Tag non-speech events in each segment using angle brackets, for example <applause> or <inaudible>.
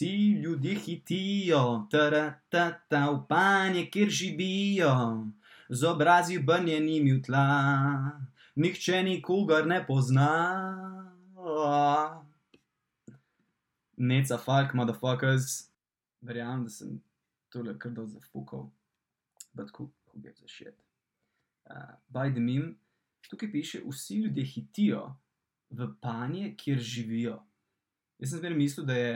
Vsi ljudje hitijo, ta ta v panje, kjer živijo, z obrazi obrnjenimi v tla, nihče nikogar ne pozna. Neca fuck, motherfuckers. Verjamem, da sem tole kar dol zafukal. But who, who gives a shit. Uh, by the meme, tukaj piše, vsi ljudje hitijo v panje, kjer živijo. Jaz sem zmeraj mislil, da je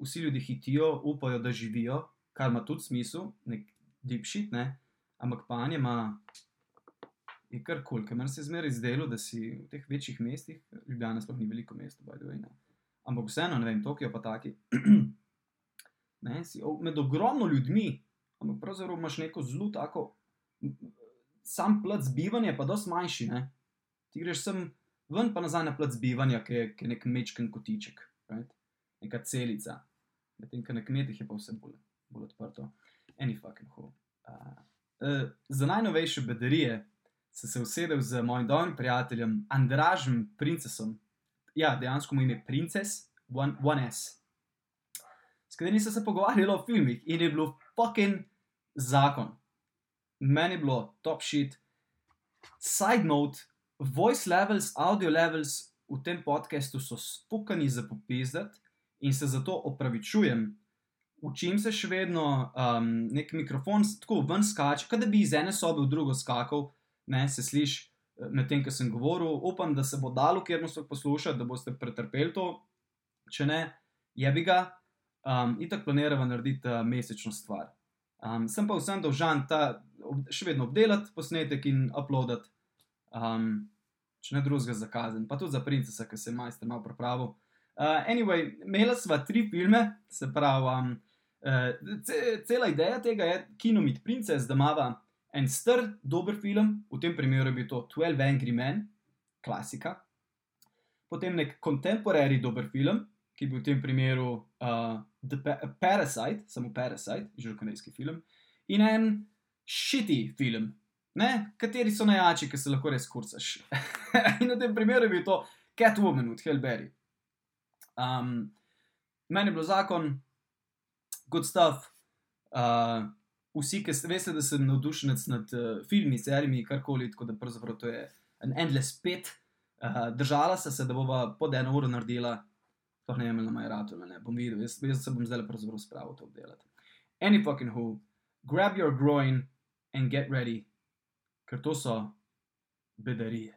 vsi ljudje hitijo, upajo, da živijo, kar ima tudi smisel, nek deep shit, ne? ampak panje ima. Je kar kul, cool, ker meni se zmeraj zdelo, da si v teh večjih mestih, Ljubljana sploh ni veliko mest, by the way. Ne? Ampak vseeno, ne vem, Tokio pa taki. <clears throat> ne, si med ogromno ljudmi, ampak pravzaprav imaš neko zelo tako, sam plac bivanja, pa dosti manjši. Ne? Ti greš sem ven, pa nazaj na plac bivanja, ki je, ki je nek mečken kotiček, right? neka celica. Medtem, ker na kmetih je pa vse bolj, bolj odprto. Any fucking hole. Uh, uh, za najnovejše bedarije sem se usedel z mojim dobrim prijateljem Andražem Princesom. Ja, dejansko mu ime Princes, One, One S. S katerim sem se pogovarjal o filmih in je bilo fucking zakon. Meni je bilo top shit. Side note, voice levels, audio levels v tem podkastu so spukani za popizdati in se zato opravičujem. Učim se še vedno, um, nek mikrofon tako ven skače, kot da bi iz ene sobe v drugo skakal, ne se sliši eh, medtem, ko sem govoril. Upam, da se bo dalo, kjer nas poslušate, da boste pretrpeli to, če ne, je bi ga. Um, in tako planiramo narediti uh, mesečno stvar. Um, sem pa vsem dolžan ta še vedno obdelati posnetek in uploadati, um, če ne drugega za kazen, pa tudi za princesa, ki se je majster malo pripravil. Uh, anyway, imela sva tri filme, se pravi, um, uh, cela ideja tega je kinomit princes, da ima en star, dober film, v tem primeru je bil to 12 Angry Men, klasika, potem nek contemporary dober film, ki je bil v tem primeru uh, The Parasite, samo Parasite, že korejski film, in en šiti film, ne? kateri so najjači, ki se lahko res kurcaš. <laughs> in v tem primeru je bil to Catwoman od Hellberry. Um, meni je bilo zakon, good stuff. Uh, vsi, ki veste, da sem navdušenec nad uh, filmi, serijami, karkoli, tako da pravzaprav to je en endless pit. Uh, držala sem se, da bova pod eno uro naredila sploh ne vem, ali ima rado ali ne. Bom videl, jaz, jaz se bom zdaj pravzaprav spravil to obdelati. Any fucking who, grab your groin and get ready, ker to so bedarije.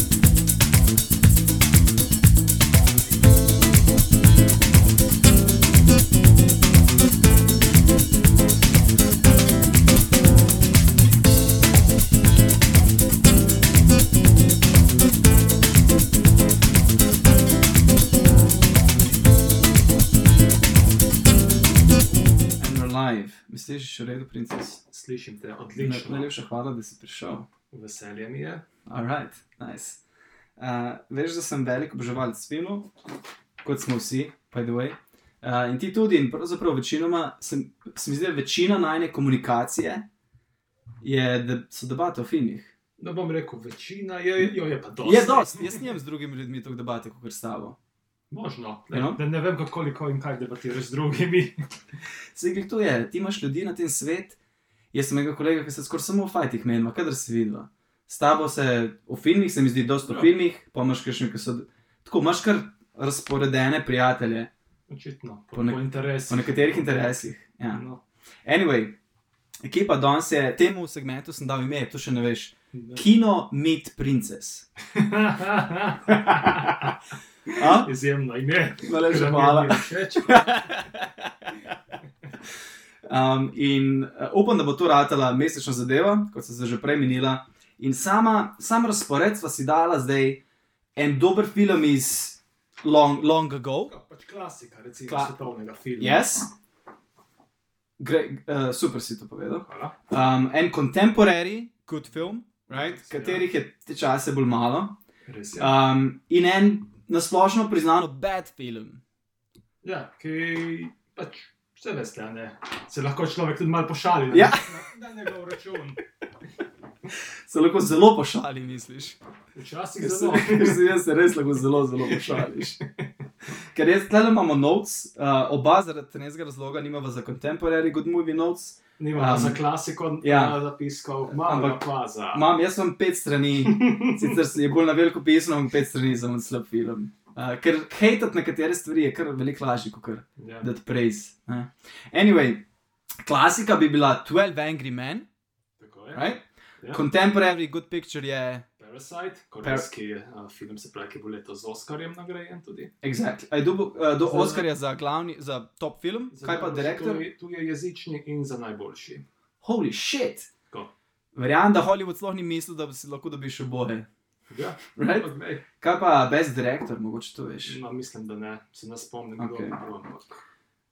Thank you Misliš, še redo, princes? Slišim te, odlično. Najlepša hvala, da si prišel. Veselje mi je. Alright, nice. Uh, veš, da sem velik oboževalec filmov, kot smo vsi, by the way. Uh, in ti tudi, in pravzaprav večinoma, se mi zdi, da večina najne komunikacije je, da so debate o filmih. Ne bom rekel večina, jo, jo je pa dosti. Je dosti, jaz nimam z drugimi ljudmi tako debate, kot s tabo. Možno, ne, no? ne vem, koliko in kaj debatiraš z drugimi. Se jih tu je, ti imaš ljudi na tem svetu. Jaz sem nekaj kolega, ki se skoraj samo v fajtih menima, kadar si videl. S tabo se v filmih, se mi zdi, dosta v ja. filmih, pa imaš še nekaj, ki so tako, imaš kar razporedene prijatelje. Očitno, po, po, ne, po, po nekaterih interesih. Ja. No. Anyway, ekipa danes je temu segmentu sem dal ime, to še ne veš. Kino Meet Princess. Izjemno ime. Najlepša hvala. um, in uh, upam, da bo to ratala mesečna zadeva, kot sem se že prej menila. In sama, sam razpored sva si dala zdaj en dober film iz Long, long Ago. Pač klasika, recimo, Kla svetovnega filma. Yes. Gre, uh, super si to povedal. Um, en contemporary, good film, right? katerih je te čase bolj malo. Um, in en na splošno priznano bad film. Ja, ki pač vse veste, ne? se lahko človek tudi malo pošali. Ja. Na, na njegov račun. se lahko zelo pošali, misliš. Včasih zelo. <laughs> ker se jaz se res lahko zelo, zelo pošališ. Ker jaz tle imamo notes, uh, oba zaradi tega razloga nimamo za contemporary good movie notes. Nimamo Um, za klasiko ja. zapiskov, malo Ampak- pa za. Imam, jaz imam pet strani, sicer je bolj na veliko pisano, imam pet strani za en slab film. Uh, ker hejtati nekatere stvari je kar veliko lažje, kot kar Ja. dati praise. ne. Anyway, klasika bi bila 12 Angry Men, Tako je. right? Ja. Contemporary good picture je. Parasite, korejski uh, film, se pravi, ki bo letos z Oscarjem nagrajen tudi. Exactly. Aj, do, uh, do Za- Oscarja za, glavni, za top film, Za kaj pa direktor? Tu je, tu je jezični in za najboljši. Holy shit! Ko? Verjamem, da Hollywood sploh ni mislil, da bi si lahko dobil oboje. Ja, Right? glej, Kaj pa best director, mogoče to veš. no, mislim, da ne, se ne spomnim, kdo Okay. je bil, ampak.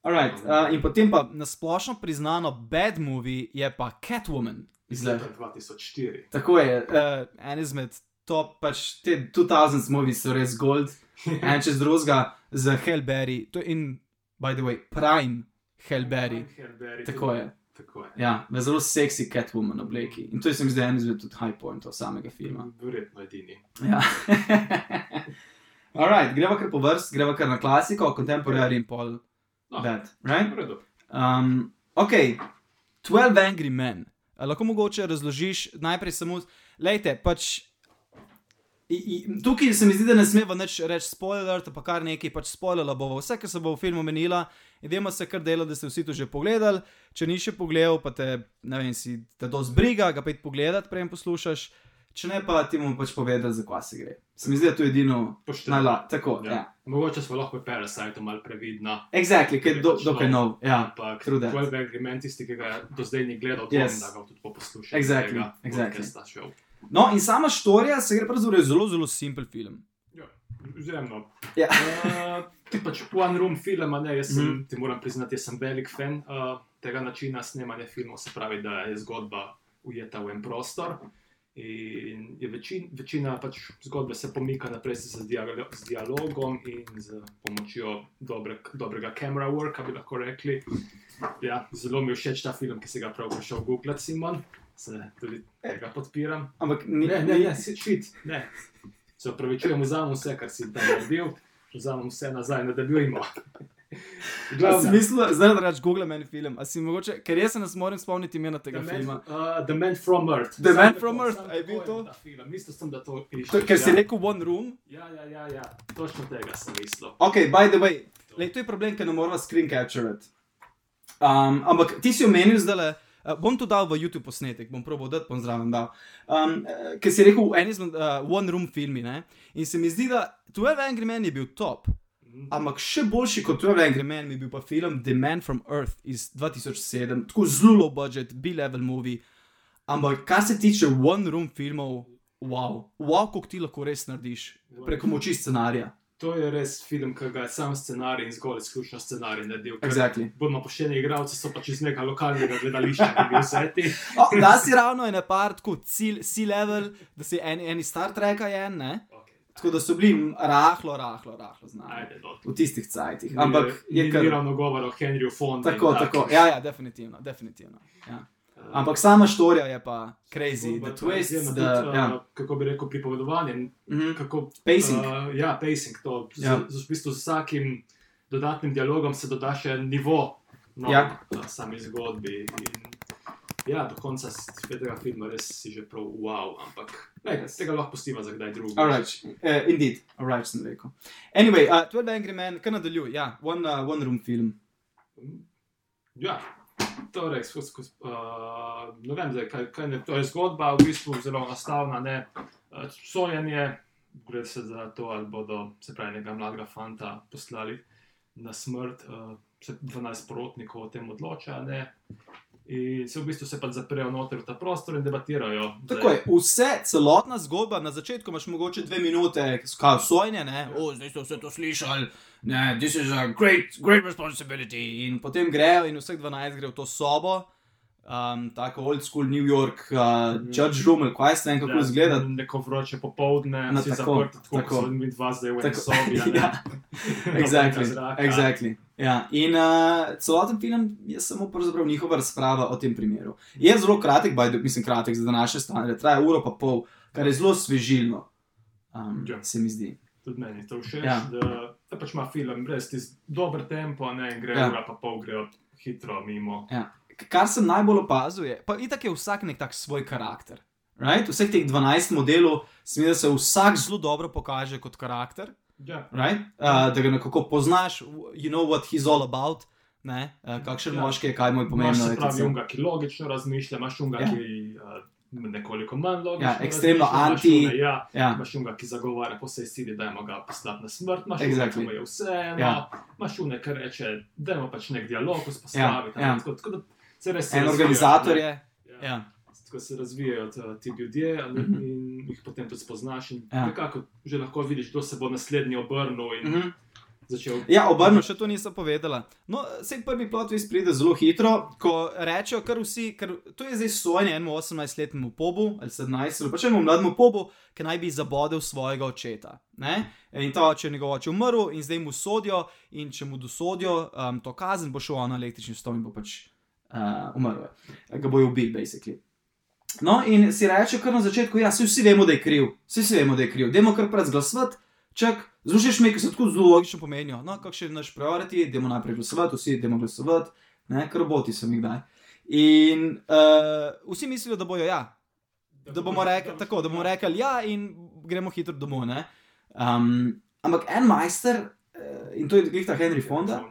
Alright, uh, in potem pa na splošno priznano bad movie je pa Catwoman. Iz leta 2004. Tako je, uh, en izmed top, pač te 2000s movies so res gold, <laughs> en čez drugega z Hellberry, to je in, by the way, prime Hellberry. Hellberry, Tako je. Tako je. Ja, v zelo seksi Catwoman obleki. In to je se mi zdi en izmed tudi high pointov samega filma. Verjetno edini. Ja. <laughs> Alright, greva kar po vrst, greva kar na klasiko, contemporary in pol No. bad. Right? Um, ok, 12 Angry Men. A lahko mogoče razložiš najprej samo, lejte, pač. I, i, tukaj se mi zdi, da ne smemo nič reči spoiler, pa kar nekaj, pač spoiler bo vse, kar se bo v filmu menila. In vemo se kar dela, da ste vsi to že pogledali. Če ni še pogledal, pa te, ne vem, si te to zbriga, ga pet pogledati, prej poslušaš. Če ne, pa ti bomo pač povedali, zakaj se gre. Se mi zdi, da to je edino Pošteno. najla. Tako, ja. Ja. Mogoče smo lahko pri Parasiteu malo previdna. Exactly, ker je do, Pač dokaj nov. Ja. Ampak that. 12 Angry Men, tisti, ki ga do zdaj ni gledal, Yes. da ga tudi posluša. Exactly, exactly. No, in sama štorija se gre pravzaprav zelo, zelo simpel film. Ja, Vzemno. Ja. Uh, ti pač one room film, ne, jaz sem, mm ti moram priznati, jaz sem velik fan uh, tega načina snemanja filmov, se pravi, da je zgodba ujeta v en prostor. In je večin, večina pač zgodbe se pomika naprej z, dialo, z dialogom in z pomočjo dobre, dobrega camera worka, bi lahko rekli. Ja, zelo mi je všeč ta film, ki si ga prav prišel googlati, Simon. Se tudi tega podpiram. Ampak ni, Ne, ne, ne, si šit, ne. Se upravičujem, vzamem vse, kar si tam naredil, vzamem vse nazaj, nadaljujemo. <laughs> Si mislil, zdaj da rečeš Google meni film, a si mogoče, ker jaz se ne morem spomniti imena The tega man, filma. uh, The Man from Earth. The Sam Man tako, from Earth, je bil to? Mislil sem, da to. To, ker si ja. rekel One Room. Ja, ja, ja, ja, točno tega sem mislil. Ok, by the way, lej, to je problem, ker ne moramo screen capturati. Um, ampak ti si omenil zdaj. Uh, bom to dal v YouTube posnetek, bom probil dati, bom zraven dal. Um, uh, ker si rekel, en izmed uh, One Room filmi, ne? in se mi zdi, da 12 Angry Men je bil top. Mhm. Ampak še boljši kot 12 Angry Men je bil pa film The Man from Earth iz 2007, tako zelo low budget, B-level movie. Ampak kar se tiče One Room filmov, wow, wow, kako ti lahko res narediš preko moči scenarija. To je res film, ki ga je sam scenarij in zgolj izključno scenarij naredil. Exactly. Bodimo pošteni, igralci so pač iz nekega lokalnega gledališča, ki bi vzeti. O, da si ravno ene par, tako C-level, da si eni, eni Star Treka je en, ne? Tako da so bili rahlo, rahlo, rahlo znani. Ajde. V tistih cajtih. Ampak Ni- je ni kar. ravno govora o Henryju Fondu. Tako, tako. Ja, ja, definitivno, definitivno. Ja. Ampak sama štorija je pa crazy, the twists, the, ja. Kako bi rekel, pripovedovanje, Mhm. kako Pacing. Uh, ja, pacing. To, Ja. z, z, v bistvu z vsakim dodatnim dialogom se doda še nivo Ja. ja. sami zgodbi. In, ja, do konca s- tega filma res si že prav wow, ampak lej, Yes. tega lahko pustiva za kdaj drugega. Alright, uh, indeed, alright sem rekel. Anyway, uh, 12 Angry Men, kaj nadaljuj, ja, one, uh, one room film. Ja, torej, skozi, skozi, uh, ne vem, zdaj, kaj, kaj ne, to je zgodba, v bistvu zelo enostavna. ne. Uh, Sojenje, gre se za to, ali bodo se pravi nekega mladega fanta poslali na smrt, uh, se 12 porotnikov o tem odloča. Ne. In se v bistvu se pa zaprejo noter v ta prostor in debatirajo. Tako je, vse, celotna zgodba, na začetku imaš mogoče dve minute, kaj sojenje, ne, o, zdaj ste vse to slišali, ne, this is a great, great responsibility. In potem grejo in vseh 12 gre v to sobo, um, tako old school New York, uh, Mhm. Judge Rumel, kaj ste vem, kako Ja, izgleda. Neko vroče popovdne, No, si tako, zaprt, tako tako. kot mi dva zdaj v eni sobi. ne. <laughs> ja, exactly, zraka. exactly. Ja. In uh, celoten film je samo pravzaprav njihova razprava o tem primeru. Je zelo kratek, the- mislim, kratek za današnje stanje, traja uro pa pol, kar je zelo svežilno, um, Ja. se mi zdi. Tudi meni je to všeč, Ja. da, da pač ima film brez tisti dober tempo, ne gre Ja. ura pa pol grejo hitro mimo. Ja. Kar sem najbolj opazil, je, pa itak je vsak nek tak svoj karakter. Right? Vseh teh 12 modelov, se mi zdi, da se vsak zelo dobro pokaže kot karakter. Ja. Right? Uh, da ga nekako poznaš, you know what he's all about. Ne? Uh, kakšen Ja. moški je, kaj mu je Imaš pomembno. je pravi unga, ki logično razmišlja, imaš unga, Ja. ja. ki uh, nekoliko manj logično. Ja, ekstremno imaš anti- Unga, ja, Ja, imaš unga, ki zagovarja po vsej sili, da je ga poslati na smrt, imaš Exactly. unga, ki je vseeno, Ja. imaš unga, ki reče, da je pač nek dialog vzpostaviti. Ja, ja. Tako, tako da en razvijajo, organizator ne. je. Ja. Ja. Tako se razvijajo ta- ti ljudje a ne, Mhm. in jih potem tudi spoznaš. Ja. nekako že lahko vidiš, kdo se bo naslednji obrnil in Mhm. začel. Ja, obrno še to nisem povedala. No, vse prvi plot twist pride zelo hitro, ko rečejo, kar vsi, ker to je zdaj sojenje enemu 18-letnemu pobu ali 17, ali pa še enemu mlademu pobu, ki naj bi zabodel svojega očeta. Ne? In ta oče je njegov oče umrl in zdaj mu sodijo, in če mu dosodijo um, to kazen, bo šel on na električni stol in bo pač uh, umrl. je. Ga bojo ubili, basically. No, in si reče, kar na začetku, ja, vsi vemo, da je kriv, vsi, vsi vemo, da je kriv, dajmo kar predglasovati, čak, zlušiš me, ki se tako zelo logično pomenijo. No, kakšen je naš priority, dajmo najprej glasovati, vsi dajmo glasovati, ne, ker roboti so mi kdaj. In uh, vsi mislijo, da bojo ja, da bomo rekli tako, da bomo rekli ja, in gremo hitro domov. ne. Um, ampak en majster, uh, in to je glih ta Henry Fonda,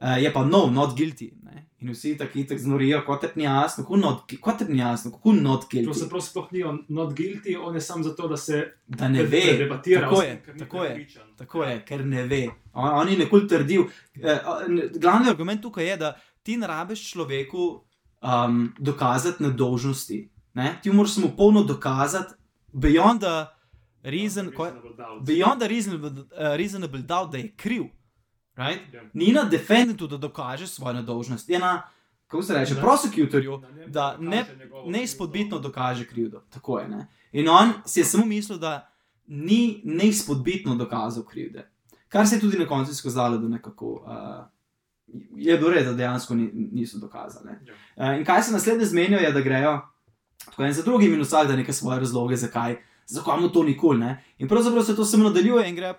uh, je pa no, not guilty. Ne? In vsi tako itek znorijo, kot ni jasno, kako not, kot ni jasno, kako not To guilty. se prav sploh ni on not guilty, on je sam zato, da se Da ne da ve, debatira. tako je, ni tako je. Tako je, ker ne ve. On, on je nekoli trdil. Eh, eh, glavni argument tukaj je, da ti ne rabiš človeku um, dokazati nedolžnosti. Ne? Ti moraš mu polno dokazati, beyond the reason, ko je- Reasonable doubt. beyond the reasonable, uh, reasonable doubt, da je kriv. Right? Ja. Ni na defendantu, da dokaže svojo nedolžnost, je na, kako se reče, prosecutorju, da ne, neizpodbitno dokaže krivdo. Tako je. Ne? In on si je samo mislil, da ni neizpodbitno dokazal krivde. Kar se je tudi na koncu izkazalo, da nekako uh, je bilo res, da dejansko ni, niso dokazali. Ja. Uh, in kaj se naslednje zmenijo, je, da grejo tako en za drugim in vsak da neke svoje razloge, zakaj. Zakaj mu to nikoli ne? In pravzaprav se to samo nadaljuje in grejo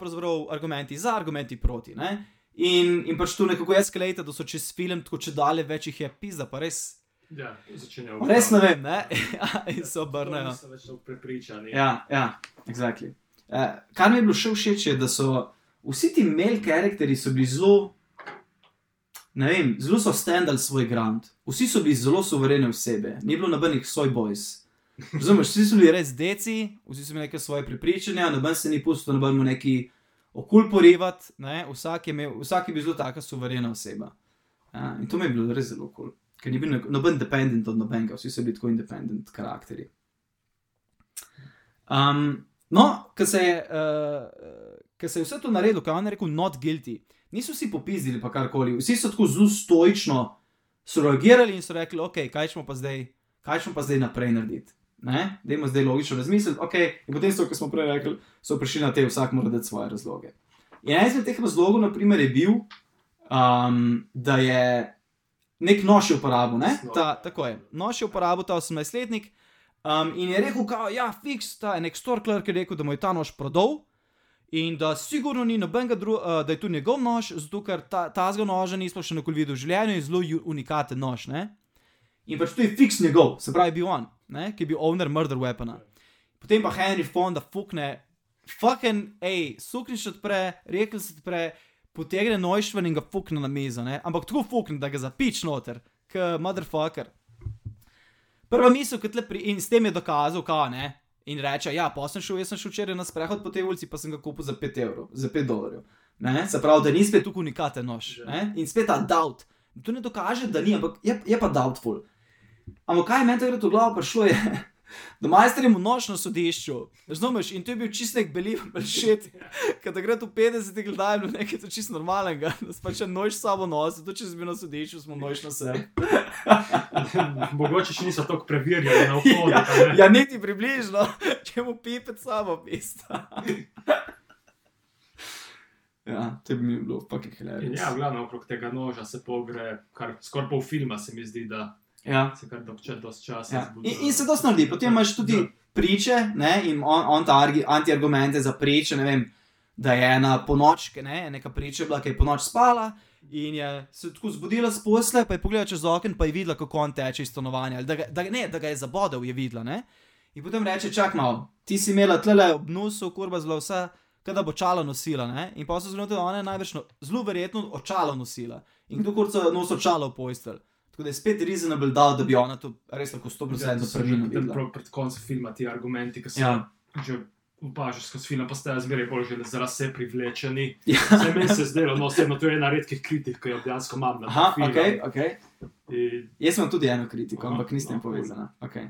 argumenti za, argumenti proti. Ne? In, in pač tu nekako eskalate, da so čez film, tako če dalje več jih je pizda, pa res Ja, začenjajo. Res ne vem, ne? <laughs> Ja, in se obrnejo. Niso več prepričani. Ja, ja, exactly. Uh, kar mi je bilo še všeč, je, da so vsi ti mail karakteri so bili zelo, ne vem, zelo so standali svoj grant. Vsi so bili zelo suverene osebe, ni bilo nobenih soy boys. Razumeš, vsi so bili res deci, vsi so imeli neke svoje prepričanja, noben se ni pustil, noben mu neki okul porivati, ne? vsak, je imel, vsak je bil zelo taka suverena oseba. Ja, in to mi je bilo res zelo kul, cool. ker ni bil no- noben dependent od nobenega, vsi so bili tako independent karakteri. Um, no, ker se, uh, se je vse to naredilo, kaj on je rekel, not guilty, niso vsi popizdili pa karkoli, vsi so tako zelo stoično so reagirali in so rekli, ok, kaj smo pa zdaj, kaj smo pa zdaj naprej narediti. Ne, dajmo zdaj logično razmisliti, ok, in potem so, kot smo prej rekli, so prišli na te, vsak mora dati svoje razloge. In en izmed teh razlogov, naprimer, je bil, um, da je nek nož je uporabil, ne? Snov. Ta, tako je, nož je uporabil ta 18-letnik. Um, in je rekel, kao, ja, fiks, ta je nek storkler, ki je rekel, da mu je ta nož prodal. In da sigurno ni nobenega drugega, uh, da je to njegov nož, zato ker ta, ta zgo noža nismo še nikoli videli v življenju in zelo unikaten nož. Ne? In pač to je fiks njegov, se pravi, bil on, ne? ki je bil owner murder weapona. Potem pa Henry Fonda fukne, fucking, hej, sukniš odpre, rekel se odpre, potegne nožven in ga fukne na mizo, ne? ampak tako fukne, da ga zapič noter, k motherfucker. Prva misel, ki tle pri, in s tem je dokazal, kao ne. In reče, ja, pa sem šel, jaz sem šel včeraj na sprehod po tej ulici, pa sem ga kupil za 5 evrov, za 5 dolarjev. Ne? Se pravi, da ni spet tukaj unikaten nož. Ja. Ne? In spet ta doubt. To ne dokaže, da ni, ampak je, je pa doubtful. Ampak kaj je meni takrat v glavo prišlo, je, da majsterimo noč na sodišču. Razumeš? In to je bil čist nek believe shit, ker da gre tu 50 gledaj, bilo nekaj to čist normalnega, <laughs> da si pač noč s sabo nosi, to če si bil na sodišču, smo noč na sebi. <laughs> Mogoče še niso tako preverjali na <laughs> vhodu. Ja, ne. ja, niti približno, če mu pipet samo pista. Ja, to bi mi bilo fucking In hilarious. ja, glavno okrog tega noža se pogre, kar skoraj pol filma se mi zdi, da Ja. se kar dolgo dosti časa Ja. zbudi. In, in se to naredi, potem imaš tudi Ja. priče, ne, in on, on ta anti-argumente za priče. Ne vem, da je ena ponoč, ne, neka priča bila, ki je ponoč spala in je se tako zbudila s posle, pa je pogledala čez okno, pa je videla, kako on teče iz stanovanja. Da ga, da, ne, da ga je zabodel, je videla. Ne? In potem reče: čak malo, ti si imela tle ob nosu, kurba zelo vse. Kada bo čalo nosila, ne? in pa so zgodili, da ona je največ, no, zelo verjetno, očalo nosila. In kdo kurca nosi očalo v postelj. Tako da je spet reasonable dal, da bi ona to res lahko 100% Ja, to pravilno prav Pred koncem filma ti argumenti, ki so Ja. že opažaš skozi film, postajajo zmeraj bolj že za lase privlečeni. Ja. Zdaj meni se zdelo, no osebno, to je ena redkih kritik, ki jo dejansko imam na Aha, film. ok, ok. In Jaz imam tudi eno kritiko, Aha, ampak nisem no, povezana. Okay.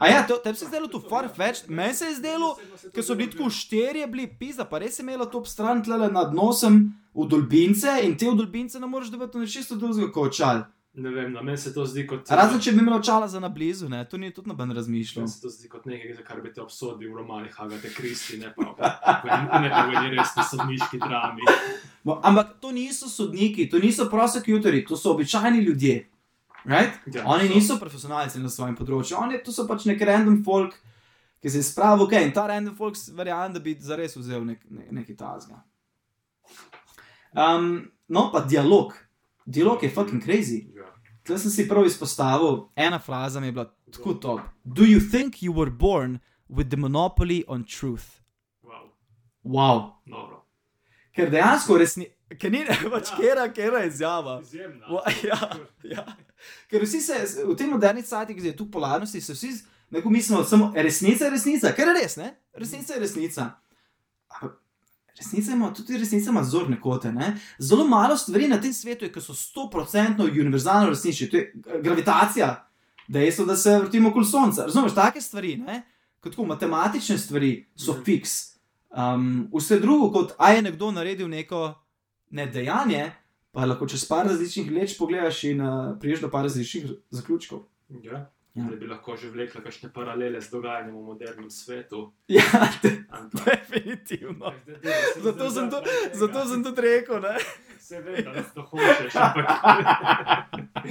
A ja, to, tebi se je zdelo tu farfetch, meni se je zdelo, ker so bili tako štirje, bili pizza, pa res je imela to obstran tle nad nosom v dolbince in te v dolbince ne moreš dobiti na čisto drugega kot očal. Ne vem, na meni se to zdi kot. Razen če bi imela očala za na blizu, ne, to ni tudi noben razmišljal. Meni se to zdi kot nekaj, za kar bi te obsodil v romanih Agate Kristi, ne pa v- ne pa v eni resni sodniški drami. Bo- Ampak to niso sodniki, to niso prosecutori, to so običajni ljudje. Right? Ja, Oni so. niso profesionalci na svojem področju, oni to so pač nek random folk, ki se je spravil, ok, in ta random folk verjame, da bi zares vzel nek, ne, nekaj tazga. Um, no, pa dialog. Dialog je fucking crazy. Tukaj sem si prav izpostavil. Ena fraza mi je bila tako top. Do you think you were born with the monopoly on truth? Wow, Wow. dobro. Ker dejansko resni. Ker ni <laughs> pač Ja. kera, kera izjava. Izjemna. <laughs> Ja, ja. Ker vsi se v tem moderni cajti, ki je tu polarnosti, se vsi neko mislimo, samo resnica je resnica, ker je res, ne? Resnica je resnica. Resnica ima tudi resnica ima zorne kote, ne? Zelo malo stvari na tem svetu je, ki so 100% univerzalno resnične. To je eh, gravitacija, dejstvo, da se vrtimo okoli sonca. Razumeš, take stvari, ne? Kot tako matematične stvari so Mhm. fiks. Um, vse drugo, kot a je nekdo naredil neko ne dejanje, pa lahko čez par različnih leč pogledaš in uh, priješ do par različnih zaključkov. Ja. Ja. Da bi lahko že vlekla kakšne paralele z dogajanjem v modernem svetu. Ja, <laughs> de, Ampak- definitivno. Zato sem, to, zato sem tudi rekel, ne. Se ve, da to hočeš, ampak <laughs>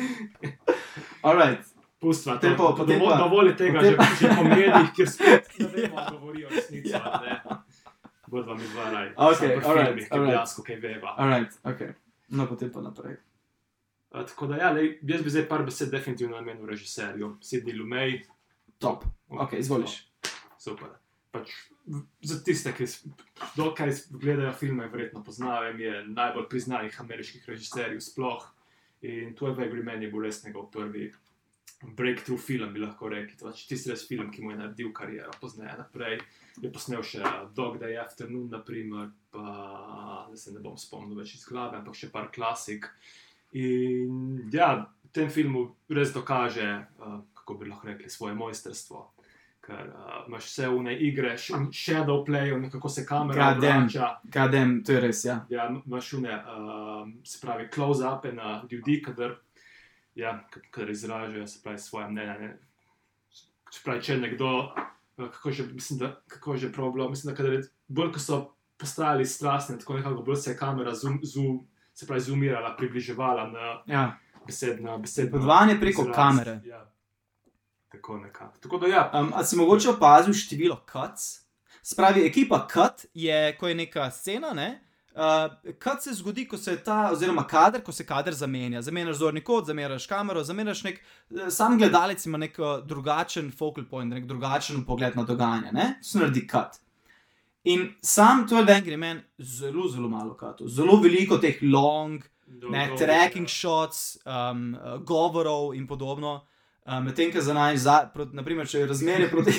Alright. pustva. Potem pa- potem Dovolj, pa- dovolj tega, potem že, že po medijih, kjer spet <laughs> ne vemo, Ja. govorijo resnico. Ja. ne. Bolj vam je dva raj. Ok, alright, filmih, alright. dejansko kaj veva. Alright, ok. No, potem pa naprej. A, Tako da, ja, lej, jaz bi zdaj par besed definitivno namenil režiserju, Sidney Lumej. Top. Ok, izvoliš. Super. Pač, za tiste, ki dokaj gledajo filme, verjetno poznajo, je najbolj priznanih ameriških režiserjev sploh. In to je v Agreement je bil res njegov prvi breakthrough film, bi lahko rekli. Pač tisti res film, ki mu je naredil kariero, pozneje naprej. Je posnel še Dog Day Afternoon, naprimer, pa da se ne bom spomnil več iz glave, ampak še par klasik. In ja, v tem filmu res dokaže, uh, kako bi lahko rekli, svoje mojstrstvo. Ker uh, imaš vse v ne igre, sh- shadow play, kako se kamera vrača. Kadem, to je res, ja. Ja, imaš une, uh, se pravi, close-upe na ljudi, kadar, ja, k- kadar izražajo pravi, svoje mnenje. Ne? Se pravi, če nekdo, eh, kako že, mislim, da, kako že problem, mislim, da kadar je, bolj ko so postajali strastni, tako nekako bolj se je kamera zoom, zoom, se pravi, zoomirala, približevala na ja. besedno. besedno Podvajanje preko izraz. kamere. Ja. Tako nekako. Tako da ja, Um, a si mogoče opazil število cuts? Spravi, ekipa cut je, ko je neka scena, ne? Uh, cut se zgodi, ko se ta, oziroma kader, ko se kader zamenja. Zamenjaš zorni kot, zamenjaš kamero, zamenjaš nek. eh, Sam gledalec ima nek drugačen focal point, nek drugačen pogled na dogajanje, ne? To se naredi cut. In sam 12 Angry Men, zelo, zelo malo cutov, zelo veliko teh long, ne, dolgo- tracking shots, um, govorov in podobno. Um, Medtem, ko za prot, naprimer, če je razmerje <laughs> proti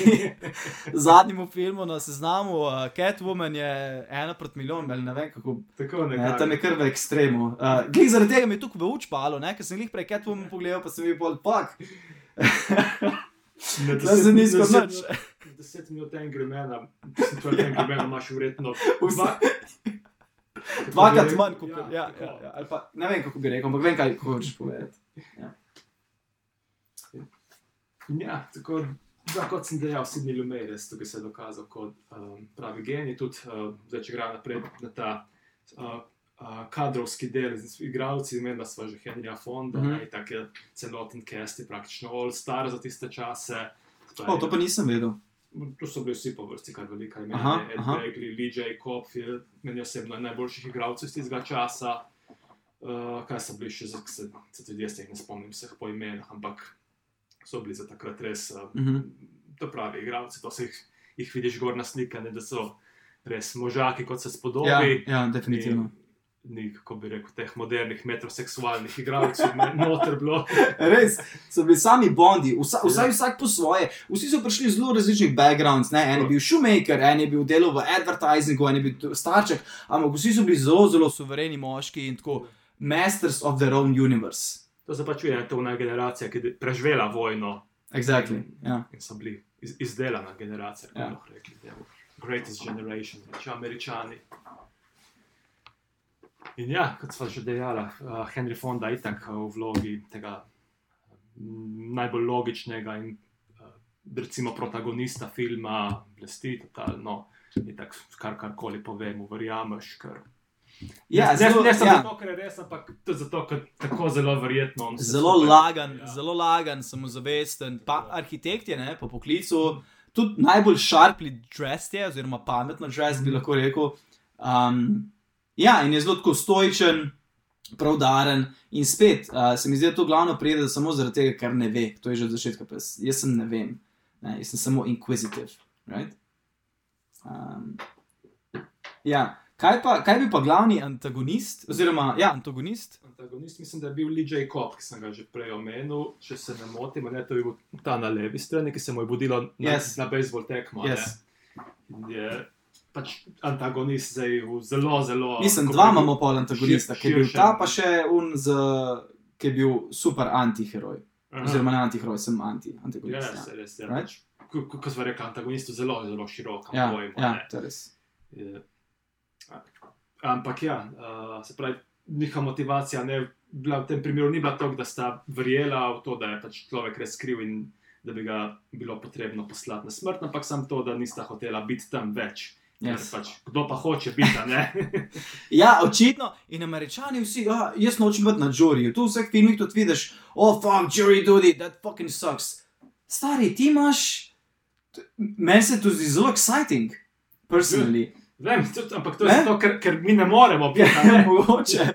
<laughs> zadnjemu filmu na seznamu, uh, Catwoman je ena proti milijon, ali ne vem kako. Tako Ne, nekako. tam je kar v ekstremu. Uh, glej, zaradi tega mi je tukaj v učpalo, ker sem jih prej Catwoman pogledal, pa sem jih bolj pak. Na Da se ni nič. Deset- minut Angry Mana, mislim, to je Angry Mana, imaš dva. <laughs> Dvakrat manj, kot ja, ja, ja, ja, ali pa ne vem, kako bi rekel, ampak vem, kaj hočeš povedati. Ja, tako da, kot sem dejal, Sidney Lumet, res tukaj se je dokazal kot um, pravi genij. Tudi uh, zdaj, če gre naprej na ta uh, uh, kadrovski del z igralci, imenila sva že Henrya Fonda, mm -hmm. tako je celoten cast, je praktično all star za tiste čase. O, to pa nisem vedel. To so bili vsi po vrsti, kar velika imena. Aha, Ed aha. Begley, Lee J. Copfield, meni osebno je najboljših igralcev iz tistega časa. Uh, kaj so bili še, za- se, se tudi jaz ne spomnim vseh po imenah, ampak so bili za takrat res uh, Mhm. to pravi igralci. To se jih, jih vidiš gor na slikanje, da so res možaki, kot se spodobi. Ja, ja, definitivno. Ni, kako bi rekel, teh modernih metroseksualnih igralcev, noter bilo. <laughs> Res, so bili sami bondi, vsa, vsaj Ja. vsak po svoje. Vsi so prišli iz zelo različnih backgrounds. Ne? En je bil shoemaker, en je bil delal v advertisingu, en je bil starček, ampak vsi so bili zelo, zelo suvereni moški in tako masters of their own universe. To se pač vidi, to je ona generacija, ki je preživela vojno. Exactly. Ja. In so bili iz, izdelana generacija, kako Ja. ja. lahko rekli. je Greatest generation, če američani. In ja, kot smo že dejali, uh, Henry Fonda je itak uh, v vlogi tega mm, najbolj logičnega in uh, recimo protagonista filma, blesti totalno. In tako, kar karkoli povemo, verjameš. Ker... Ja, ne, zelo, ne, ne samo ja. zato, ker je res, ampak tudi zato, ker tako zelo verjetno. Zelo skupaj- lagan, Ja. zelo lagan, samozavesten. Pa arhitekt je ne, po poklicu, tudi najbolj sharply dressed je, oziroma pametno dressed bi lahko rekel. Um, ja, in je zelo tako stoičen, pravdaren. In spet uh, se mi zdi, da to glavno pride samo zaradi tega, ker ne ve. To je že od začetka. pa Jaz, sem ne vem, ne, jaz sem samo inquisitive. Right? Um, ja. Kaj, pa, kaj bi pa glavni antagonist, oziroma ja, antagonist? Antagonist, mislim, da je bil Lee J. Cobb, ki sem ga že prej omenil, če se ne motim, ne to je bil ta na levi strani, ki se mu je budilo na, Yes. na bejzbol tekmo. Yes. Je pač antagonist zdaj zelo, zelo. Mislim, dva imamo pol antagonista, šir- ki je bil ta, pa še un, z, ki je bil super antiheroj. Aha. Oziroma ne antiheroj, sem anti, Ja, antagonist. res, Ja, res. Ja. Right? Ko- ko- Kot smo rekli, antagonist je zelo, zelo širok. ja, pojem, a ja ne. to je res. Ampak ja, uh, se pravi, njihova motivacija ne, bila, v tem primeru ni bila to, da sta verjela v to, da je pač človek res kriv in da bi ga bilo potrebno poslati na smrt, ampak samo to, da nista hotela biti tam več. Yes. Pač, kdo pa hoče biti? <laughs> Ja, očitno. In američani vsi, ja, jaz nočem biti na žuriju. Tu v vseh filmih tudi vidiš, oh, fuck, jury duty, that fucking sucks. Stari, ti imaš. Meni se to zdi zelo exciting, personally. Vem, tudi, ampak to je Ne? zato, ker, ker mi ne moremo biti. ne? <laughs> Mogoče.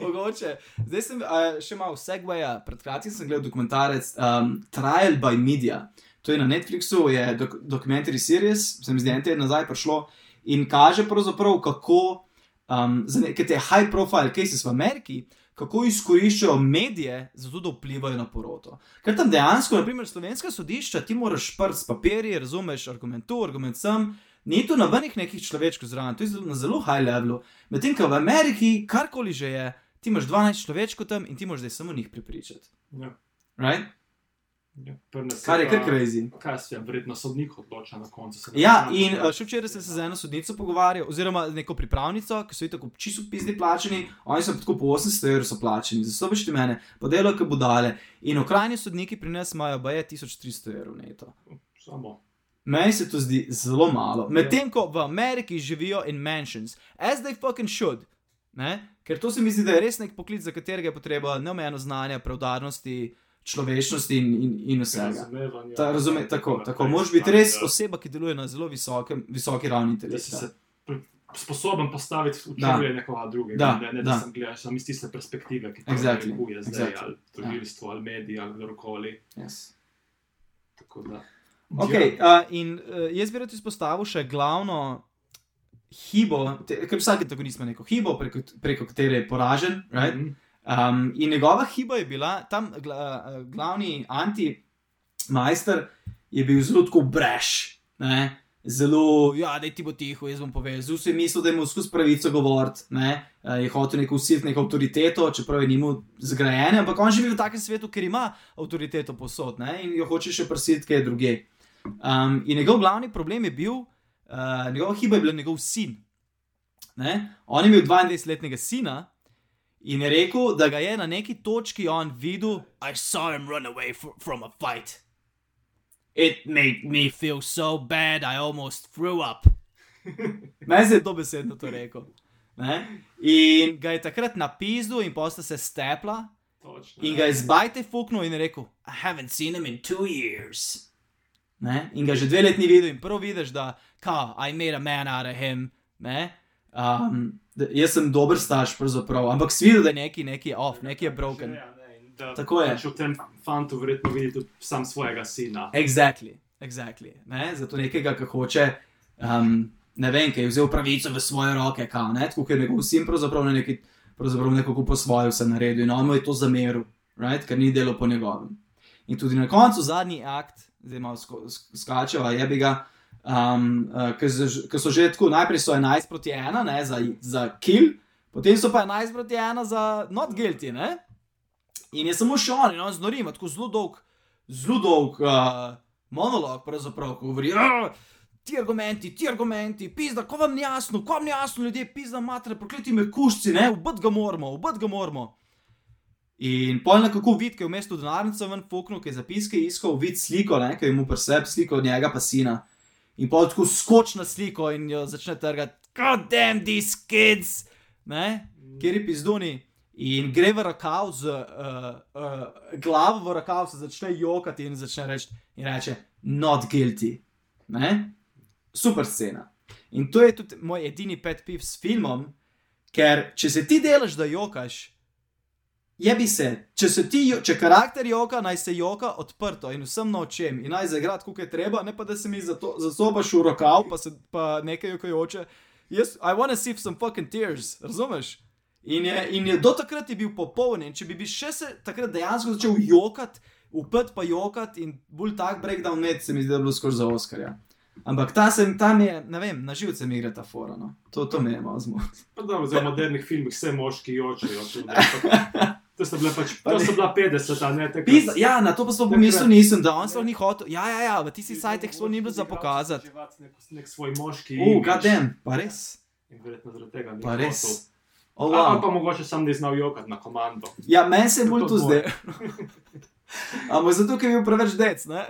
Mogoče. Zdaj sem uh, še malo segwaya. Pred kratkim sem gledal dokumentarec um, Trial by Media. To je na Netflixu, je dok dokumentary series, se mi zdi, en teden nazaj prišlo in kaže pravzaprav, kako um, za neke te high profile cases v Ameriki. Kako izkoriščajo medije, zato da vplivajo na poroto. Ker tam dejansko, naprimer, slovenska sodišča, ti moraš prst s papirji, razumeš argument tu, argument sem, ni tu nobenih nekih človečkov zraven, to je na zelo high levelu. Medtem ko v Ameriki, karkoli že je, ti imaš 12 človečkov tam in ti moraš zdaj samo njih prepričati. Ja, Right? Ja, Kar je kar crazy. Kaj se je, verjetno sodnik odloča na koncu. Ja, in uh, še včeraj sem se z eno sodnico pogovarjal, oziroma neko pripravnico, ki so jih tako čisto pizdi plačeni, oni so tako po 800 evrov so plačeni, zato veš ti mene, pa delo, ki budale. In okrajni sodniki pri nas imajo baje 1300 evrov neto. Samo. Meni se to zdi zelo malo. Medtem ko v Ameriki živijo in mansions, as they fucking should. Ne? Ker to se mi zdi, da je res nek poklic, za katerega je potreba neomejeno znanja, preudarnosti, človečnosti in, in, in vsega. Ta, razume, tako, tako. Moraš biti res oseba, ki deluje na zelo visokem, visoki ravni pr- sposoben postaviti v čevlje nekoga drugega. Da, ne, ne da. da sem gledal samo iz tiste perspektive, ki to Exactly, narekuje zdaj, exactly. ali tožilstvo, ali mediji, ali kdorkoli. Yes. Tako da. Okay, Ja. uh, in uh, jaz bi rad izpostavil še glavno hibo, te- ker vsak antagonist ima neko hibo, preko, preko katere je poražen. Right? Mhm. Um, in njegova hiba je bila, tam gla, uh, glavni anti-majster je bil zelo tako breš. Ne? zelo, ja, da ti bo tiho, jaz bom povedal. Si je mislil, da mu skozi pravico govoriti, ne? Eh, je hotel neko usiliti neko avtoriteto, čeprav je njemu zgrajene, ampak on živi v takem svetu, ker ima avtoriteto posod ne? in jo hoče še prsiti, kaj druge. Um, in njegov glavni problem je bil, uh, njegova hiba je bila njegov sin. Ne? On je imel 22-letnega sina in je rekel, da ga je na neki točki on videl. I saw him run away fr from a fight. It made me feel so bad, I almost threw up. <laughs> Meni se je to besedno to rekel. Ne? In ga je takrat napisal, in posta se stepla, Točno. in ga je zbajte fuknil in rekel: I haven't seen him in two years. Ne? In ga že dve leti ni videl, in prvo vidiš, da ka, I made a man out of him. Ne? Um, jaz sem dober starš, pravzaprav, ampak si videl, da je neki, neki off, neki je broken. Ja, ne, da Tako je. Pač v tem fantu verjetno vidi tudi sam svojega sina. Exactly, exactly. Ne? Zato nekega, ki hoče, um, ne vem, ki je vzel pravico v svoje roke, kao, ne? tako je njegov sin, pravzaprav na neki, pravzaprav nekako po svoje vse naredil in on mu je to zameril, right? ker ni delo po njegovem. In tudi na koncu zadnji akt, zdaj malo skačeva, je bi ga. Um, uh, Ker so že tako, najprej so 11 proti 1 ne, za, za kill, potem so pa 11 proti 1 za not guilty. Ne? In je samo še on, in on znori, ima tako zelo dolg, zelo dolg uh, monolog, pravzaprav, ko govori. "Ah, Ti argumenti, ti argumenti, pizda, ko vam ni jasno, ko vam ni jasno, ljudje, pizda, matere, prokleti me kušci, ne, ubit ga moramo, ubit ga moramo. In polno kako vid, ki je v mestu denarnico ven fuknil, ki je zapiske iskal, vid sliko, ne, ki je mu preseb sliko od njega pa sina. In pa tako skoč na sliko in jo začne trgati, god damn these kids, ne, kjer je pizduni. In gre v rokav z uh, uh, glavo, v rokav se začne jokati in začne reči, in reče, not guilty. Ne? Super scena. In to je tudi moj edini pet piv s filmom, ker če se ti delaš, da jokaš, je bi se, če se ti, če karakter joka, naj se joka odprto in vsem na očem in naj zagrad, kako je treba, ne pa da se mi zato- zasobaš v rokav, pa, se, pa nekaj jokajoče. Jaz, I wanna see some fucking tears, razumeš? In je, in je do takrat je bil popoln, in če bi, bi še se takrat dejansko začel jokati, upet pa jokati in bolj tak breakdown med, se mi zdi, da je bilo skoraj za Oscarja. Ampak ta sem, tam je, ne vem, na živce mi gre ta fora. No. To, to me je malo zmotilo. V modernih filmih vse moški jočejo. <laughs> To so bile pač, Pa to ne. so bila 50, a ne tako. Pizda, ja, na to pa smo Takrat- pomislili, nisem, da on sploh ni hotel. Ja, ja, ja, v tistih sajtih sploh ni bilo za pokazati. Nek, nek svoj moški. Uf, imidž. gadem, pa res. In verjetno zaradi tega ni Pa res. Oh, Ali wow. pa mogoče sam ni znal jokati na komando. Ja, meni se je bolj To dvoje. <laughs> Ampak zato, ker je bil preveč dec. Ne?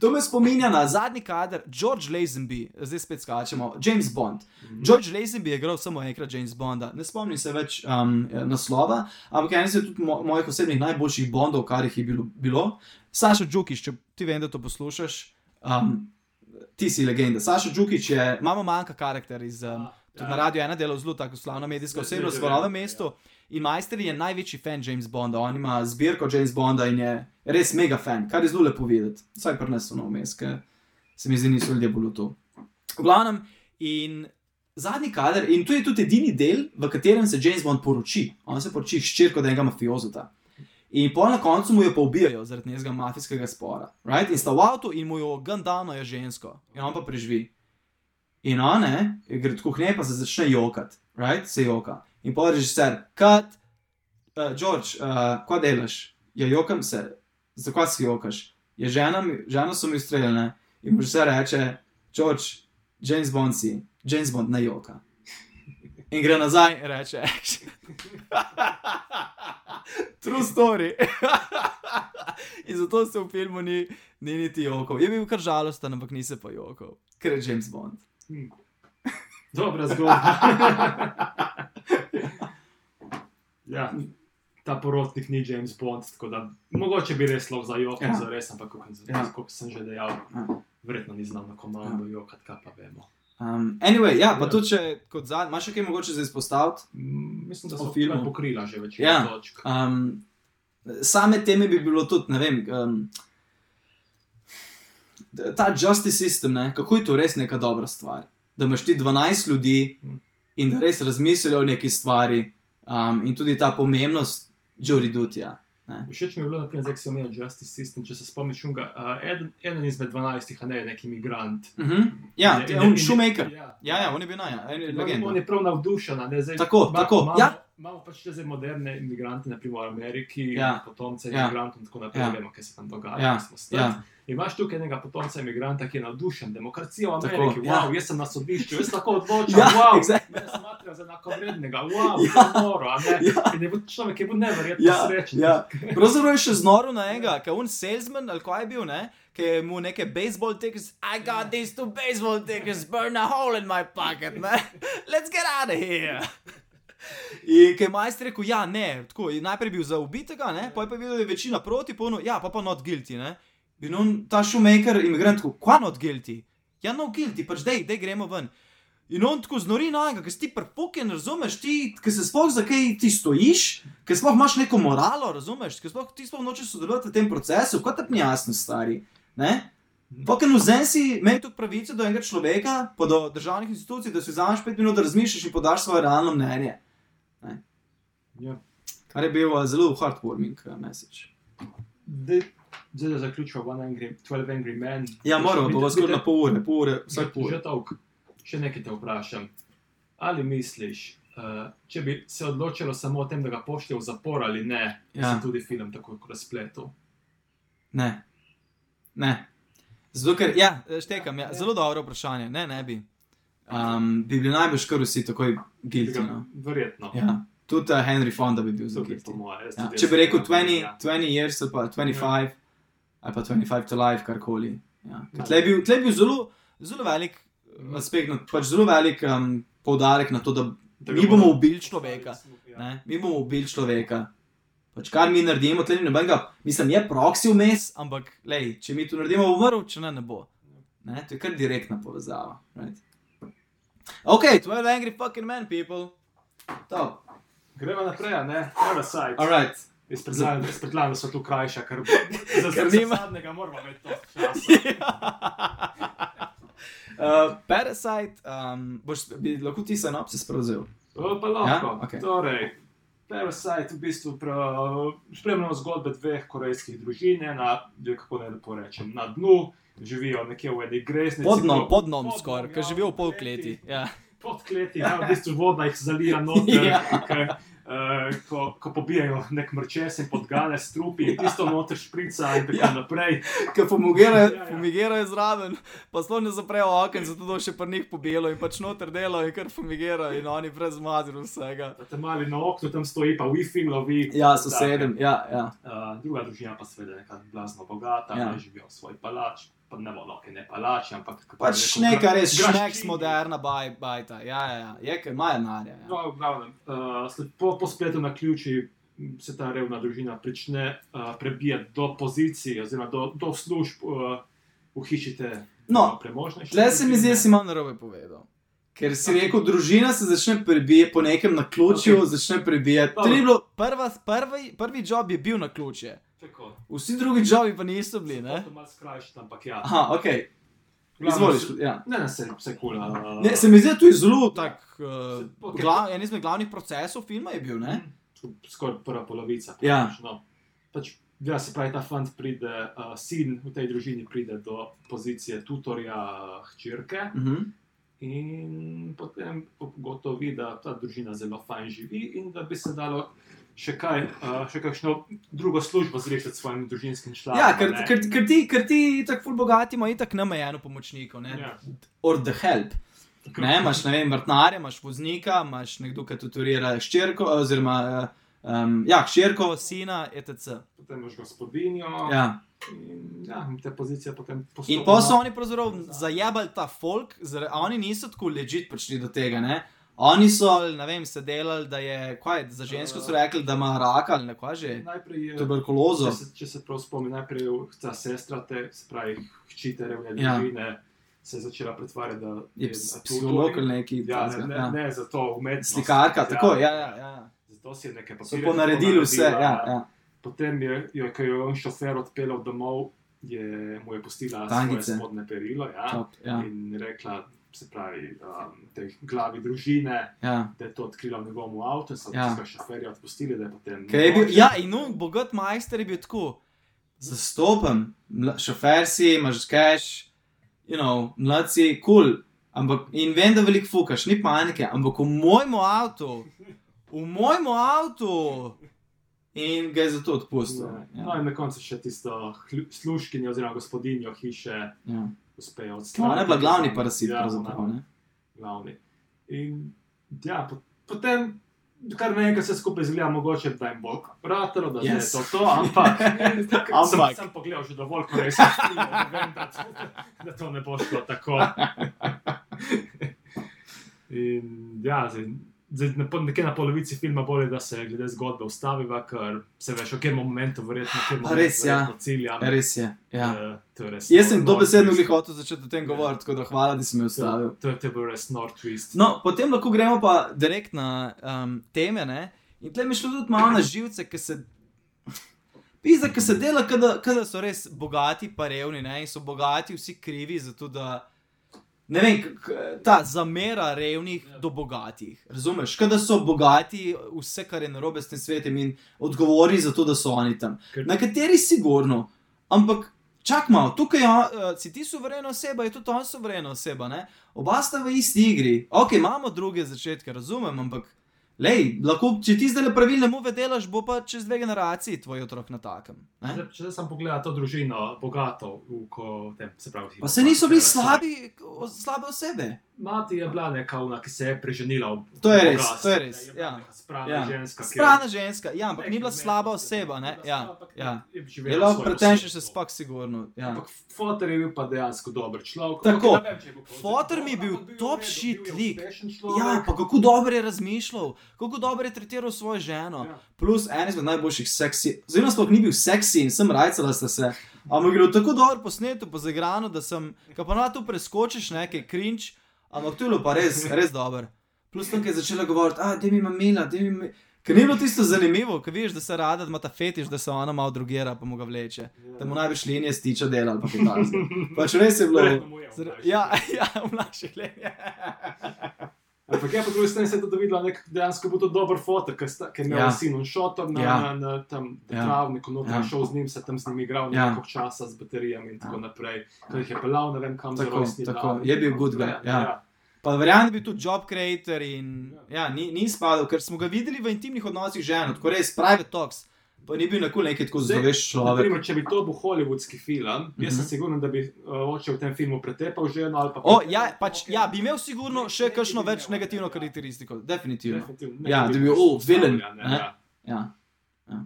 to me spominja na zadnji kader, George Lazenby, zdaj spet skačemo, James Bond. George Lazenby je igral samo enkrat James Bonda, ne spomnim se več um, naslova, ampak en se tudi mo mojih osebnih najboljših Bondov, kar jih je bilo. bilo. Saša Džukiš, če ti vem, da to poslušaš, um, ti si legenda. Saša Džukič je, imamo manjka karakter iz. Um, Tudi na radiju je ena delo zelo tako slavna medijska osebnost v novem vem, mestu. In Majster je največji fan James Bonda, on ima zbirko James Bonda in je res mega fan, kar je zelo lepo videti. Vsaj prenesel na umes, ker se mi zdi, niso ljudje bolj v to. V glavnem, in zadnji kader, in to je tudi edini del, v katerem se James Bond poroči. On se poroči s črko enega mafiozota. In pol na koncu mu jo pa ubijajo zaradi njegovega mafijskega spora. Right? In sta v avtu in mu jo gandano je žensko, in on pa preživi. In on, ne, gre tako knje, pa se začne jokati, right? se joka. In pa režiser, kat, uh, George, uh, kaj delaš? Ja, jokam se, zakaj si jokaš? Je žena, mi- ženo so mi streljene. In režiser reče, George, James Bond si, James Bond ne joka. In gre nazaj in reče. <laughs> True story. <laughs> in zato se v filmu ni, ni niti jokal. Je bil kar žalosten, ampak ni se pa jokal, ker je James Bond. Dobra zgodba. <laughs> ja, ta porotnik ni James Bond, tako da mogoče bi res lahko za jok, Ja. za res, ampak kot Ja. sem že dejal, Ja. verjetno ni znal na komando ja. jokati, kaj pa vemo. Um, anyway, ja, pa Ja. tudi če kot zadnji, imaš še kaj mogoče za izpostaviti? Mm, Mislim, da so filmu pokrila že večino ja. točk. Um, same teme bi bilo tudi, ne vem. Um, ta justice system, ne, kako je to res neka dobra stvar. Da imaš ti 12 ljudi in da res razmislijo o neki stvari, um, in tudi ta pomembnost Jory Dutija. Ne? Všeč mi je bilo, naprimer, zdaj, ko si omenil Justice System, če se spomniš, unga, uh, eden, eden izmed 12, a ne neki imigrant. Uh -huh. Ja, In- ti- in- on in- Shoemaker. Ja, Ja, ja, on je bil naj, en je On, legenda. on je prav navdušen. a ne, zdaj, Tako, ima- tako, Imamo, ja. Imamo pač te moderne imigrante, naprimer v Ameriki, Ja. potomce Ja. imigrantov in tako naprej, Ja. vemo, kaj se tam dogaja. Ja. Ja. Imaš tukaj enega potomca imigranta, ki je navdušen, demokracija v Tako, Ameriki, ja. wow, jaz sem na sodišču, jaz lahko odločam, <laughs> Ja, wow, exactly. mene smatrajo za enakovrednega, wow, <laughs> Ja. ja. noro, ne. Ja. In je bil človek, ki je bil neverjetno Ja, srečen. ja. <laughs> Pravzaprav je še znoro na enega, je un salesman ali kaj je bil, ne? ki mu neke baseball tickets, I got these two baseball tickets, burn a hole in my pocket, man. Let's get out of here. In ki je majster rekel, ja, ne, tako, je najprej bil za ubitega, ne, pa je pa bil, da je večina proti, polno, ja, pa pa not guilty, ne. In on, ta šumaker, imigrant, tako, kva not guilty? Ja, no guilty, pač dej, dej gremo ven. In on tako znori na enega, ki si ti prepuken, razumeš, ti, ki se sploh za kaj ti stojiš, ki sploh imaš neko moralo, razumeš, ki sploh ti sploh nočeš sodelovati v tem procesu, kot ti ni jasno, stari. Ne? Poken vzen si imel tu pravico do enega človeka, pa do državnih institucij, da si vzameš pet minut, da razmišljaš in podaš svoje realno mnenje. Ja. Kar je bil uh, zelo heartwarming uh, message. Zdaj, zdaj da One Angry, 12 Angry Men. Ja, moramo, bo skoraj na pol ure, pol ure, vsak pol Že ure. dolg. Še nekaj te vprašam. Ali misliš, uh, če bi se odločilo samo o tem, da ga pošlje v zapor ali ne, Ja. ja. se tudi film tako razpletel? Ne. Ne. Zato, ker, ja, štekam, ja, zelo dobro vprašanje, ne, ne bi. Um, bi bili najbolj kar vsi takoj guilty. No? Verjetno. Ja. Tudi uh, Henry Fonda bi bil zelo guilty. moje. Ja. Če bi rekel verjamem, 20, ja. 20 years ali pa 25, ali pa 25 to life, karkoli. Ja. Ja. Tle je bil, tle je bil zelo, zelo velik uh, aspekt, na- pač zelo velik um, poudarek na to, da Da mi bomo- ubili človeka. Ja. Ne? Mi bomo ubili človeka. Pač kar mi naredimo, tle ni nobenega, mislim, je proksi vmes, ampak lej, če mi to naredimo, bo umrl, če ne, ne bo. Ne? To je kar direktna povezava. Right? Ok, 12 angry fucking men, people. To. Gremo naprej, ne? Parasite. Alright. Izpredlajam, da so tu krajša, ker <laughs> za Ker zdaj nima- zadnjega moramo imeti to <laughs> uh, Parasite, um, boš bi lahko ti sinopsis prevzel. O, pa lahko. Ja? Okej. Torej, Parasite v bistvu spremljamo zgodbe dveh korejskih družin, ena, kako naj lepo rečem, na dnu, živijo nekje v eni greznici. Pod dnom, ko- pod skoraj, ker ja, živijo v pod pol kleti. kleti. Ja. Pod kleti, ja, v bistvu voda jih zalija noter. <laughs> Ja. ker, Uh, ko, ko pobijajo nek mrčes in podgane strupi, in tisto noter šprica in tako Ja. naprej. Ker fumigirajo, Ja, ja. fumigirajo zraven, pa sploh ne zaprejo okno, zato da še pri njih pobelo in pač noter delajo in kar fumigirajo in oni brez mazru vsega. Da te mali na oknu tam stoji, pa Wi-Fi lovi. Ja, sosedem, ja, ja. Uh, druga družina pa seveda neka blazno bogata, Ja. živijo v svoj palač, pa ne bomo, okay, ne palač, ampak Pač neka res šneks moderna baj, bajta. Ja, ja, ja. je, ker imajo narja. Ja. No, glavnem, uh, po, po spletu na ključi se ta revna družina prične uh, prebijati do pozicij, oziroma do, do služb uh, v hiši te No, uh, premožnejše. Tle se mi zdi, da si malo narobe povedal. Ker si rekel, družina se začne prebijati po nekem naključju, okay. začne prebijati. Prvi, prvi job je bil na ključe. Tako. Vsi drugi jobi pa niso bili, ne? To malo skrajšati, ampak ja. Aha, ok, V glavnem, izvoliš. se- Ja. Ne, ne, se, se kul. Uh, Ne, se mi zdi, da to je zelo tak, uh, Ok. glav, en izmed glavnih procesov filma je bil, ne? Skoraj prva polovica. Ja. praktično. Pač, ja, se pravi, ta fant pride, uh, sin v tej družini pride do pozicije tutorja uh, hčerke Uh -huh. in potem ugotovi, da ta družina zelo fajn živi in da bi se dalo še kaj, uh, še kakšno drugo službo zrešiti s svojim družinskim članom. Ja, ker, ker, ker ti, ker ti tako ful bogati imajo itak namejeno pomočnikov, ne? Ja. Or the help. Ne, imaš, ne vem, vrtnarja, imaš voznika, imaš nekdo, ki tutorira ščerko, oziroma um, ja, ščerko, sina, etc. Potem imaš gospodinjo. Ja. In, ja, in te pozicije potem In postopoma- pa so oni pravzaprav zajebali ta folk, zare, oni niso tako ležit prišli do tega. Ne? Oni so, ne vem, se delali, da je, kaj, za žensko so rekli, da ima rak ali nekaj že, Najprej je tuberkulozo. Če se, če se prav spomnim, najprej je ta sestra, te, se pravi, hči te revne Ja. družine, se je začela pretvarjati, da Je na psiholog ali neki. Ja, ne, takega, ne, ja. ne, zato umetnost. Slikarka, tako, ja, ja. ja. Zato si je nekaj So papirjev ponaredili vse, ja, ja. Potem je, jo, ko je on šofer odpeljal domov, je, mu je pustila Tangice. svoje spodne perilo ja, Top, ja. in rekla, se pravi, um, tej glavi družine, Ja. da je to odkrila v njegovem avtu, so Ja. ja. šoferja odpustili, da je potem. Kaj je bil, ja, in no, bogat majster je bil tako. Zastopen, šofer si, imaš cash, you know, mlad si, kul. Cool. Ampak, in vem, da veliko fukaš, ni panike, ampak v mojem avtu, v mojem avtu. In ga je zato odpustil. No, Ja. in na koncu še tisto služkinjo oziroma gospodinjo hiše Ja. Uspejo odstraniti. ona je bila glavni parasit, Ja, pravzaprav. ne. Glavni. In ja, po, potem. Kar naenkrat se skupaj izgleda, mogoče da jim bo ratalo, da yes. Je to to, ampak, <laughs> ampak. sem, sem pogledal že dovolj, ko res da vem, da, da to ne bo šlo tako. <laughs> In ja, zdaj, nekje na polovici filma bolje, da se glede zgodbe ustaviva, ker se veš, v katerem momentu verjetno, katerem Pa momentu res, ja. verjetno ciljam. Res je. Ja. To je res Jaz sem dobesedno bi hotel začeti o tem govoriti, tako da hvala, da si me ustavil. to, to je bil res nor twist. No, potem lahko gremo pa direkt na um, teme. Ne? In tle mi je šlo tudi malo na živce, ki se. Pisa, ki se dela, da so res bogati, pa revni, ne? in so bogati vsi krivi za to, da. Ne vem, ta zamera revnih Ja. do bogatih. Razumeš? Kada so bogati, vse, kar je narobe s tem svetom, in odgovori za to, da so oni tam. Ker- Na kateri sigurno, ampak čak malo, tukaj je, uh, si ti suverena oseba, je tudi on suverena oseba. Ne? Oba sta v isti igri. Ok, imamo druge začetke, razumem, ampak lej, lahko, če ti zdaj pravilne move delaš, bo pa čez dve generaciji tvoj otrok na takem. ne? Če sem pogledal to družino, bogato, v, ko, tem, se pravi, Pa se niso bili slabi, slabe osebe. Mati je bila neka, una, ki se je preženila. v To je res, bogatstvo, to je res, bila ja. Sprana Ja. ženska. ki je- Sprana ženska, ja, ampak ni bila slaba oseba, ne? bila Ja, ja. je Je lahko svojo pretenšen še spak, sigurno. Ja. Ampak Fotor je bil pa dejansko dober človek. Tako. Je Fotor mi je bil top v shit je lik. Ja, pa kako dobro je razmišljal, kako dobro je tretiral svojo ženo. Ja. Plus en izmed najboljših seksi, zelo sploh ni bil seksi in sem rajcala sta se. Ampak je bilo tako dobro posneto, pa zaigrano, da sem, ko pa na to preskočiš, nekaj cringe, ampak to je bilo pa res, res dobro. Plus tam, ki je začela govoriti, a da mi ima mila, da mi ima. Ker ni bilo tisto zanimivo, ker veš, da se rada, da ima ta fetiš, da se ona malo drugira, pa mu ga vleče. Da mu največ linije stiča dela ali pa kaj takega. Pač res je bilo. Je. Ja, <laughs> ja, v naših linijah. Ampak ja, po drugi strani se je tudi videla, nek dejansko bo to dober fotor, ker, je imel Ja. ja. sin šotor na, Ja. ja. na, na tam Ja. ja. travniku, noter Ja. ja. šel z njim, se tam z njim igral Ja. ja. nekaj časa z baterijami in tako Ja. naprej. Ker jih je pelal, ne vem kam tako. dan. Je bil good guy, ja. Pa verjamem, da bi tudi job creator in ja, ni, ni spadal, ker smo ga videli v intimnih odnosih z ženo, tako res private talks. Pa ni bil nekako nekaj tako zaveš človek. Naprimer, če bi to bil hollywoodski film, jaz sem Mhm. siguren, da bi uh, oče v tem filmu pretepal ženo ali pa. O, ja, pač, ja, bi imel sigurno še kakšno več negativno karakteristiko, definitivno. Definitivno. Ja, Nekaj da bi bil, oh, ne, ne. Ja. Ja.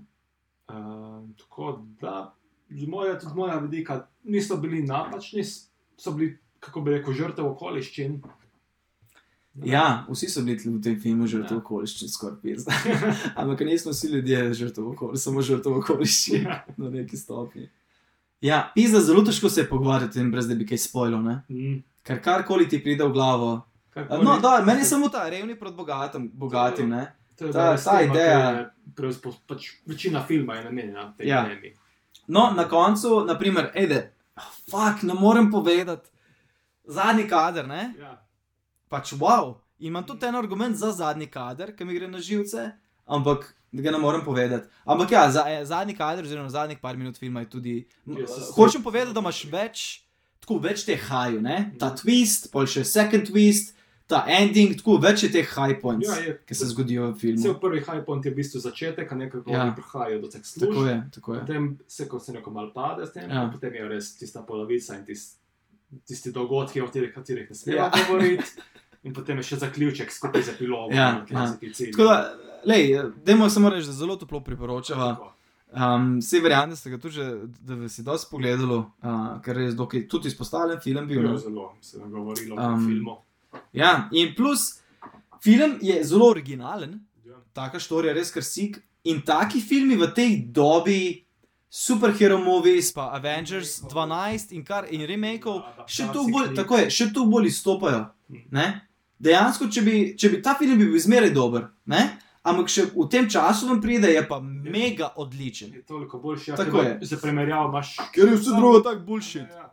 Uh, tako da, z moja, tudi moja vidika, niso bili napačni, so bili, kako bi rekel, žrtev okoliščin. Ja, vsi so bili v tem filmu žrtev Ja. okoliščin, skoraj pizda. <laughs> Ampak nismo vsi ljudje žrtev okoliščin, samo žrtev okoliščin Ja. <laughs> na neki stopni. Ja, pizda, zelo težko se je pogovarjati o tem, brez da bi kaj spojilo? Mm. Ker karkoli ti pride v glavo. Karkoli- No, da, meni je samo ta revni proti bogatim, bogatim ne? To je ta- ta ideja- preuspo- Pač večina filma je namenjena tej Ja. temi. No, na koncu, naprimer, ede, fuck, ne morem povedati. Zadnji kader, ne? Ja. Pač wow. Imam tudi en argument za zadnji kader, ki mi gre na živce, ampak ga ne morem povedati. Ampak ja, za, eh, zadnji kader, oziroma zadnjih par minut filma je tudi. se Hočem povedati, da imaš več, tako več teh haju, ne? Ta twist, pol še second twist, ta ending, tako več je teh high points, Ja, je. ki se zgodijo v filmu. Cel prvi high point je v bistvu začetek, a nekako Ja. prihajajo do teh Tako služb. je, tako je. Potem se, ko se neko malo pade tem, Ja. potem je res tista polovica in tis, tisti dogodki, o katerih, katerih ne smemo ja. govoriti. <laughs> In potem je še zaključek skupaj z epilogom, Ja, ja. Tako da, lej, dajmo samo reči, da zelo toplo priporočava. Tako. Um, Vse da ste ga tudi, že, da bi si dosti pogledali, uh, ker je dokaj tudi izpostavljen film bil. Bilo ne. zelo se je govorilo o Um, tem filmu. Ja, in plus, film je zelo originalen, Ja. taka štorija, res kar sik. In taki filmi v tej dobi, superhero movies, pa Avengers 12 in kar in remakeov, še tu bolj, tako je, še tu bolj izstopajo. Ne? Dejansko, če bi, če bi ta film bi bil zmeraj dober, ne? ampak še v tem času vam pride, je pa mega odličen. Je toliko boljši, ja, Tako je. Za primerjavo imaš. Ker je vse drugo tako bullshit. Ja.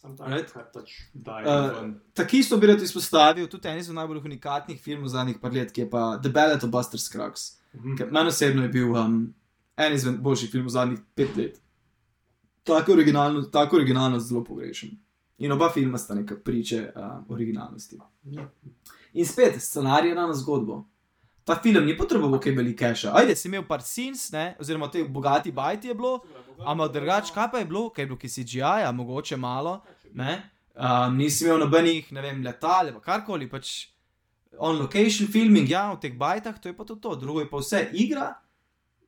Pač daje Uh, ven. Tako isto bi rad izpostavil tudi en izmed najbolj unikatnih filmov zadnjih par let, ki je pa The Ballad of Buster Scruggs. Mhm. Ker Meni osebno je bil um, en izmed boljših filmov zadnjih pet let. Tako originalno, tako originalno zelo pogrešam. In oba filma sta neka priče uh, originalnosti. Ja. In spet, scenarij na zgodbo. Ta film ni potreboval kaj velike keša. Ajde, si imel par scenes, ne? oziroma te bogati bajti je bilo, ampak drugače, kaj pa je bilo, kaj je bilo, ki si GI-ja, mogoče malo, ne? Um, nisi imel nobenih, ne vem, letal ali karkoli, pač on location filming, ja, v teh bajtah, to je pa to, to. drugo je pa vse igra,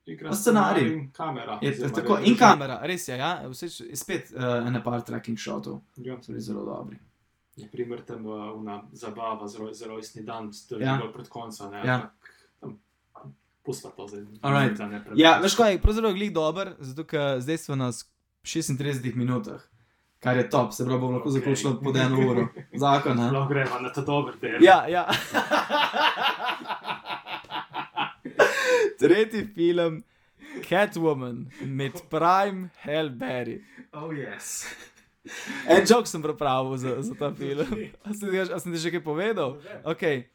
Igra scenarij. in kamera. je oziroma tako, in kamera, res je, ja, vse je spet uh, ene par tracking shotov, Ja. so bili zelo dobri. Naprimer, tam una zabava za, roj, za rojstni dan, to je Ja. bilo pred koncem. Ne, Ja. Pusta to zdaj. Alright. da ne. Ja, veš kaj, pravzaprav je glih dober, zato ker zdaj smo na sk- 36 minutah, kar je top, se pravi, bomo lahko Ok. zaključili pod eno uro. Zakon, ne? <laughs> Lahko gremo na ta dober del. Ja, ja. <laughs> <laughs> Tretji film, Catwoman med Prime Hellberry. Oh, yes. En jok sem pripravil za, za ta film. <laughs> A sem, a sem ti že kaj povedal? Okay.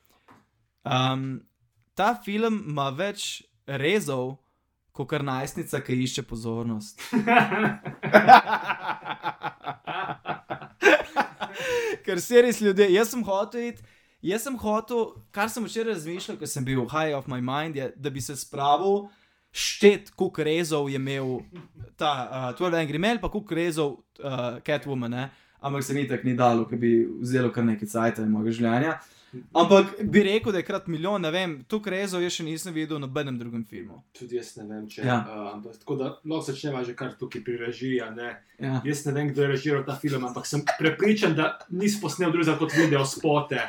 Um, ta film ima več rezov, kot kar najstnica, ki išče pozornost. <laughs> Ker se res ljudje, jaz sem hotel iti. Jaz sem hotel, kar sem včeraj razmišljal, ko sem bil high of my mind, je, da bi se spravil štet, koliko rezov je imel ta uh, 12 Angry Men, pa koliko rezov uh, Catwoman, ne? ampak se ni tako ni dalo, ker bi vzelo kar nekaj cajta in mojega življenja. Ampak bi rekel, da je krat milijon, ne vem, to krezo jaz še nisem videl v nobenem drugem filmu. Tudi jaz ne vem, če. Ja. Uh, ampak tako da lahko začnemo že kar tukaj pri režiji. Ja. Jaz ne vem, kdo je režiral ta film, ampak sem prepričan, da nisi posnel drugega kot video spote.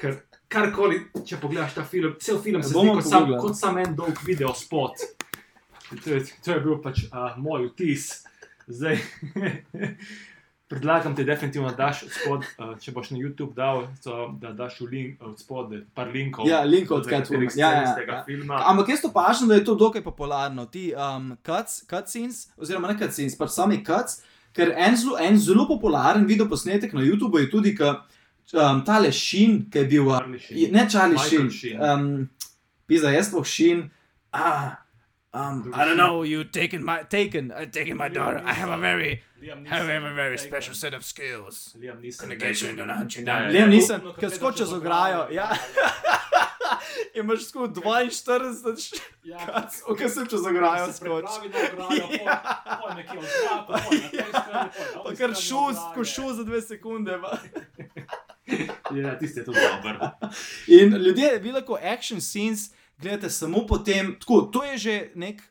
Ker karkoli, če pogledaš ta film, cel film se zdi kot sam, kot sam en dolg video spot. To je, to je bil pač uh, moj vtis. Zdaj, <laughs> predlagam ti definitivno, da daš spod, uh, če boš na YouTube dal, so, da daš v link, od spodaj par linkov. Ja, link od Catwoman. Ja, ja, tega ja. filma. Ampak jaz to pažam, da je to dokaj popularno. Ti um, cuts, cutscenes, oziroma ne cutscenes, pač sami cuts, ker en zelo, en zelo popularen video posnetek na YouTubu je tudi, ka, um, tale Šin, ki je bil. Uh, ne Michael Šin. Um, Pisa, jaz sploh Šin. Ah, um, I don't know, you taken my, taken, uh, taken my daughter. I have a very, Liam have a very special set of skills. Liam Neeson. Ja, <laughs> no, no, ja, ja. Liam Neeson, ki ko skoči gledaš z ograjo. <laughs> Ja. Imaš skozi 42 Ja. kac, ok, sem čez ograjo Se skoči. Ja. Pa kar strani šus, ograje. ko šus za dve sekunde. <laughs> <laughs> Ja, tisti je tudi dober. In ljudje, vi lahko action scenes gledate samo potem, tako, to je že nek.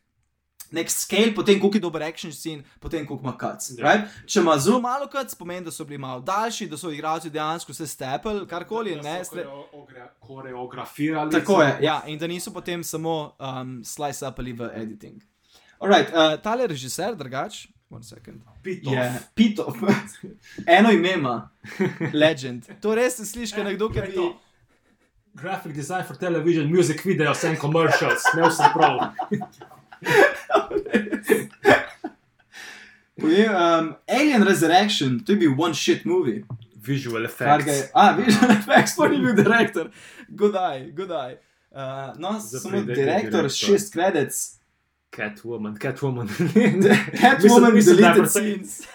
Nek scale, potem koliko je dober action scene, potem koliko ima cuts. Ja. Right? Če ima zelo malo cuts, pomeni, da so bili malo daljši, da so igralci dejansko se stepel, karkoli. Da Ne, so ogra- Koreografirali. Tako je, ja, in da niso potem samo um, slice up ali v editing. Alright, uh, tale režiser, drugač, one second. Pitov. Je Pitov, <laughs> eno ime ima, <laughs> legend. To res se sliši, kot nekdo, ki bi. to? Graphic design for television, music videos and commercials. Ne vse prav. <laughs> Povem, um, Alien Resurrection, to je bil one shit movie. Visual ga je, effects. a, visual effects, pa ni bil direktor. Godaj, godaj. Uh, no, Za samo direktor, direktor. šest credits. Catwoman, Catwoman. <laughs> Catwoman, deleted scenes.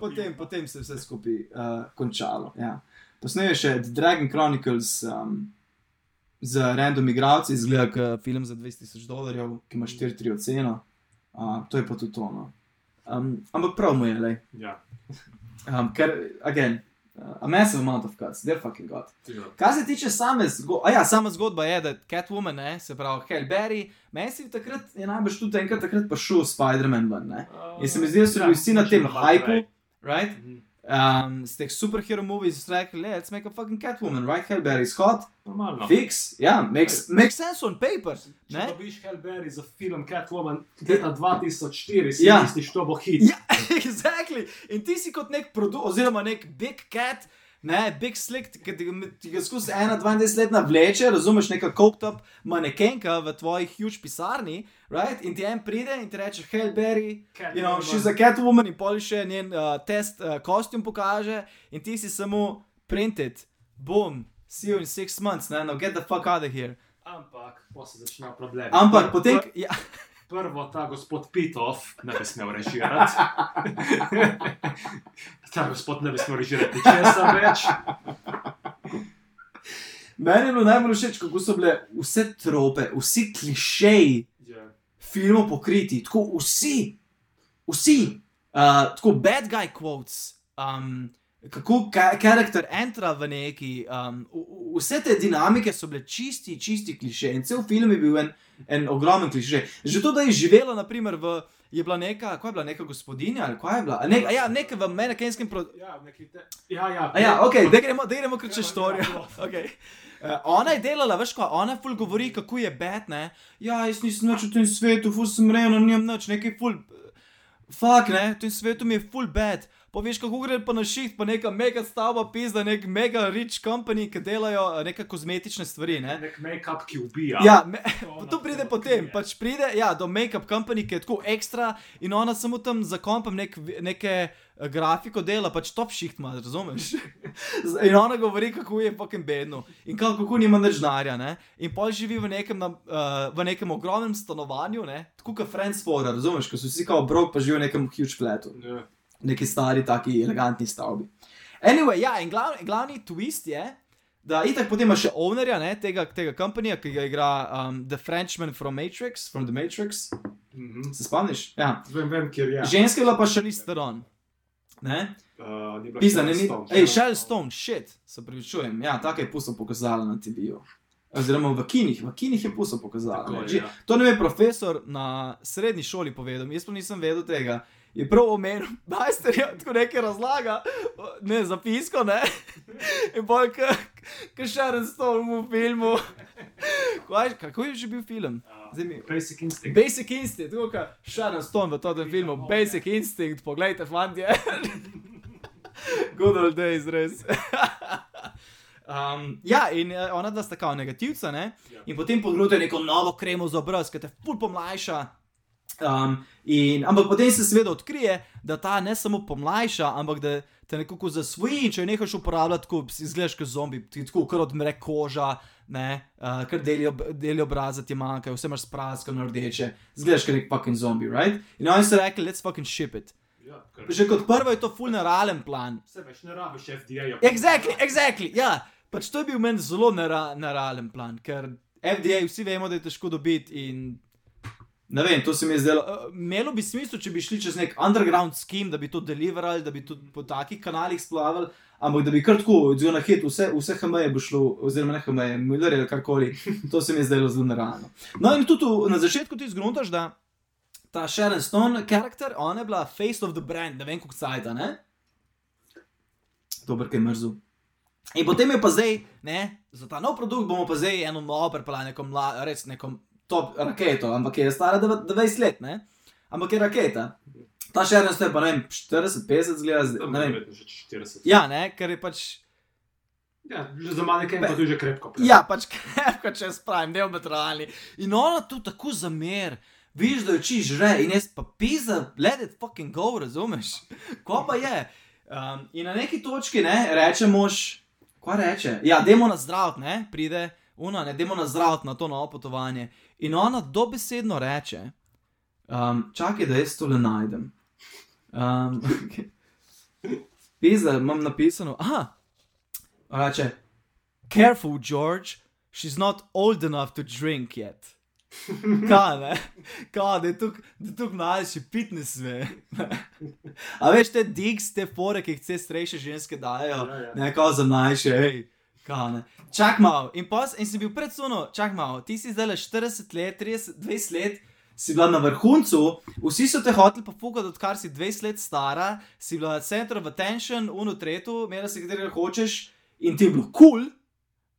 Potem to potem, se je vse skupaj uh, končalo. Ja. Posnel je še The Dragon Chronicles um, z random igralci, izgleda kot film za 20 tisoč dolarjev, ki ima 4-3 oceno. Uh, to je pa tudi ono. Um, ampak prav mu je, le. Ja. Um, ker, again, a massive amount of cuts, they're fucking god. Ja. Kar se tiče same zgodbe, ja, sama zgodba je, da Catwoman, ne, se pravi Hell Berry, meni se je takrat, je najbrž tudi enkrat takrat prišel Spider-Man ven. Ne. In se mi zdi, da so bili vsi na tem hypu, right? Mhm. Um, z teh superhero movies so rekli, let's make a fucking Catwoman, right? Hell Berry Scott, Normalno. fix, ja, makes, makes sense on paper. Če Ne? dobiš Hellberry za film Catwoman leta 2004, si Ja. misliš, to bo hit. Ja, <laughs> exactly. In ti si kot nek produkt, oziroma nek big cat, Ne, big slick, ki ti ga- ga skozi 21 let navleče, razumeš, neka koktop manekenka v tvoji huge pisarni, right? in ti en pride in ti reče, hej, Barry, you know, she's a Catwoman in pol še njen uh, test uh, kostum pokaže in ti si samo printed, boom, see you in six months, ne, now get the fuck out of here. Ampak, pa se začnejo problemi. Ampak potem, ja, <laughs> Prvo, ta gospod Pitov ne bi smel režirati. <laughs> ta gospod ne bi smel režirati ničesar več. meni je bilo najbolj všeč, kako so bile vse trope, vsi klišeji Ja. filmov pokriti, tako vsi, vsi, uh, tako bad guy quotes. Um, Kako ka karakter entra v neki, um, vse te dinamike so bile čisti, čisti kliše. In cel film je bil en, en ogromen kliše. Že to, da je živela, naprimer, v, je bila neka, kaj je bila, neka gospodinja ali kaj je bila? Ne, ja, neka v menekenskem pro, Ja, neki te... ja, ja. A ja, ok, da gremo, da gremo kar čez Gremo, štorijo. gremo. Okay. Uh, ona je delala, veš, ko ona ful govori, kako je bed, ne. Ja, jaz nisem več v tem svetu, ful sem rejno, nimam nič, nekaj ful. Fak, ne, v tem svetu mi je ful bed. Poveš, kako gre pa na šiht, pa neka mega stavba, pizda, nek mega rich company, ki delajo eh, neke kozmetične stvari, ne. Nek make-up, ki ubija. Ja, me, To <laughs> to pride potem, krije. pač pride ja, do make-up company, ki je tako ekstra in ona samo tam za kompom nek, neke eh, grafiko dela, pač top shift ima, razumeš? <laughs> In ona govori, kako je fucking bedno in kako, kako nima več denarja, ne? In pol živi v nekem, na, uh, v nekem ogromnem stanovanju, ne? Tako kot Friends Fora, razumeš, ko so vsi kao brok, pa živijo v nekem huge flatu Ja. Neki stari, taki elegantni stavbi. Anyway, ja, in glavni, glavni twist je, da itak potem ima še ownerja ne, tega, tega kompanija, ki ga igra um, The Frenchman from Matrix, from The Matrix. Mhm. Se spomniš? Ja. Vem, vem, kjer je. Ženska je bila pa še Listeron. Ne? Uh, ni Pisa, ne, ni. Stone. Ej, Shell Stone, shit, se pravičujem. Ja, tako je pusto pokazala na TV-ju. Oziroma v kinih, v kinih je pusto pokazala. Tako ne. je, ja. To nam je profesor na srednji šoli povedal, jaz pa nisem vedel tega. Je prav omenil, da je ja, tako nekaj razlaga, ne zapisko, ne. In bolj, kot Sharon Stone v filmu. Kaj, kako je že bil film? Uh, Zdaj mi- Basic Instinct. Basic Instinct, tako kot Sharon Stone v tem filmu. Basic Instinct, poglejte, fantje. <laughs> Good old days, res. Um, ja, in eh, ona dva sta kao negativca, ne? Ja. In potem podgrute neko novo kremo za obraz, ki te ful pomlajša. Um, in, ampak potem se seveda odkrije, da ta ne samo pomlajša, ampak da te nekako zasvoji. Če jo nehaš uporabljati, tako si izgledaš kot zombi, ti tako kar odmre koža, ne, uh, kar deli, ob, deli obraza ti manjka, vse imaš spraskano rdeče, izgledaš kot nek fucking zombi, right? In oni so rekli, let's fucking ship it. Ja, ker Že kot prvo je to full nerealen plan. se več ne rabiš FDA-ja. Exactly, exactly, ja. Pač to je bil meni zelo nera, nerealen plan, ker FDA vsi vemo, da je težko dobiti in. Ne vem, to se mi je zdelo. Uh, Imelo bi smisel, če bi šli čez nek underground skim, da bi to deliverali, da bi to po takih kanalih splavali, ampak da bi kar tako odzival na hit, vse, vse HME bo šlo, oziroma ne HME, Miller ali karkoli, to se mi je zdelo zelo nerealno. No in tudi na začetku ti zgruntaš, da ta Sharon Stone karakter, ona je bila face of the brand, ne vem, kako cajta, ne? Dober, ki je mrzel. In potem je pa zdaj, ne, za ta nov produkt bomo pa zdaj eno novo pripeljali, neko mlado, res neko top raketo, ampak je stara devet- 20 let, ne? Ampak je raketa. Ta še ena stoji pa ne vem, 40, 50 zgleda, zdaj, ne vem. verjetno že 40. Ja, ne, ker je pač, Ja, že za maneken pa to je že krepko. pred. ja, pač <laughs> krepko, če spravim, neometralni. In ona tu tako zamer. Viš, da oči žre in jaz pa pisa, let it fucking go, razumeš? Ko pa je. Um, in na neki točki ne, reče mož, kaj reče? Ja, demo na zdrav, ne, pride, una, ne, demo na zdrav na to novo potovanje. In ona dobesedno reče, um, čakaj, da jaz to le najdem. Um, <laughs> Pisa, imam napisano, aha, reče, careful, George, she's not old enough to drink yet. <laughs> Kaj, ne? Kaj, da je tukaj, da je tukaj mlajši, pit ne sme. <laughs> A veš, te digs, te fore, ki jih vse starejše ženske dajo, Ja, ja. ne, kao za mlajše, hej. Kaj, ne? Čak malo, in, pos, in si bil predsuno, čak malo, ti si zdaj le 40 let, 30, 20 let, si bila na vrhuncu, vsi so te hoteli pofukati, odkar si 20 let stara, si bila center of attention, uno tretjo, imela si katerega hočeš in ti je bilo kul, cool,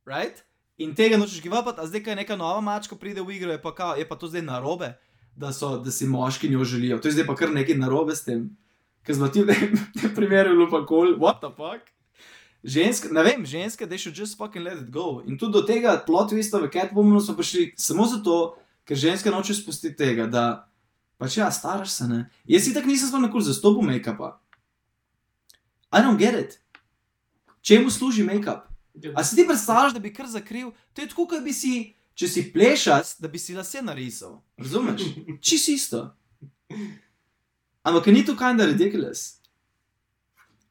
right? In tega nočeš givati, a zdaj, ko je neka nova mačka pride v igro, je pa, kao, je pa to zdaj narobe, da, so, da si moški njo želijo. To je zdaj pa kar nekaj narobe s tem. Ker smo ti v tem, <laughs> primeru bilo pa kul, cool, what the fuck. Ženske, ne vem, ženske, they should just fucking let it go. In tudi do tega plot twista v Catwomanu smo prišli samo zato, ker ženske noče spustiti tega, da pač ja, staraš se, ne. Jaz si tako nisem sploh nikoli zastopil make-upa. I don't get it. Čemu služi make-up? A si ti predstavljaš, da bi kar zakril? To je tako, kot bi si, če si plešas, da bi si lase narisal. Razumeš? <laughs> Čisi isto. Ampak ni to kinda ridiculous.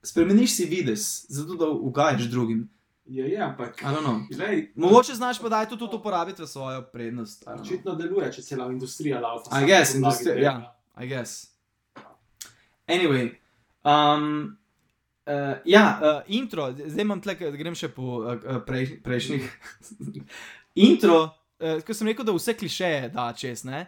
Spremeniš si vides, zato da ugajaš drugim. Je, je, ampak. Glej, Mogoče znaš pa da to tudi uporabiti v svojo prednost. Očitno deluje, če cela industrija laufa. I guess, industrija, ja. I guess. Anyway, um, uh, ja, uh, intro, zdaj imam tle, grem še po uh, prej, prejšnjih. <laughs> intro, uh, ko sem rekel, da vse klišeje da čez, ne?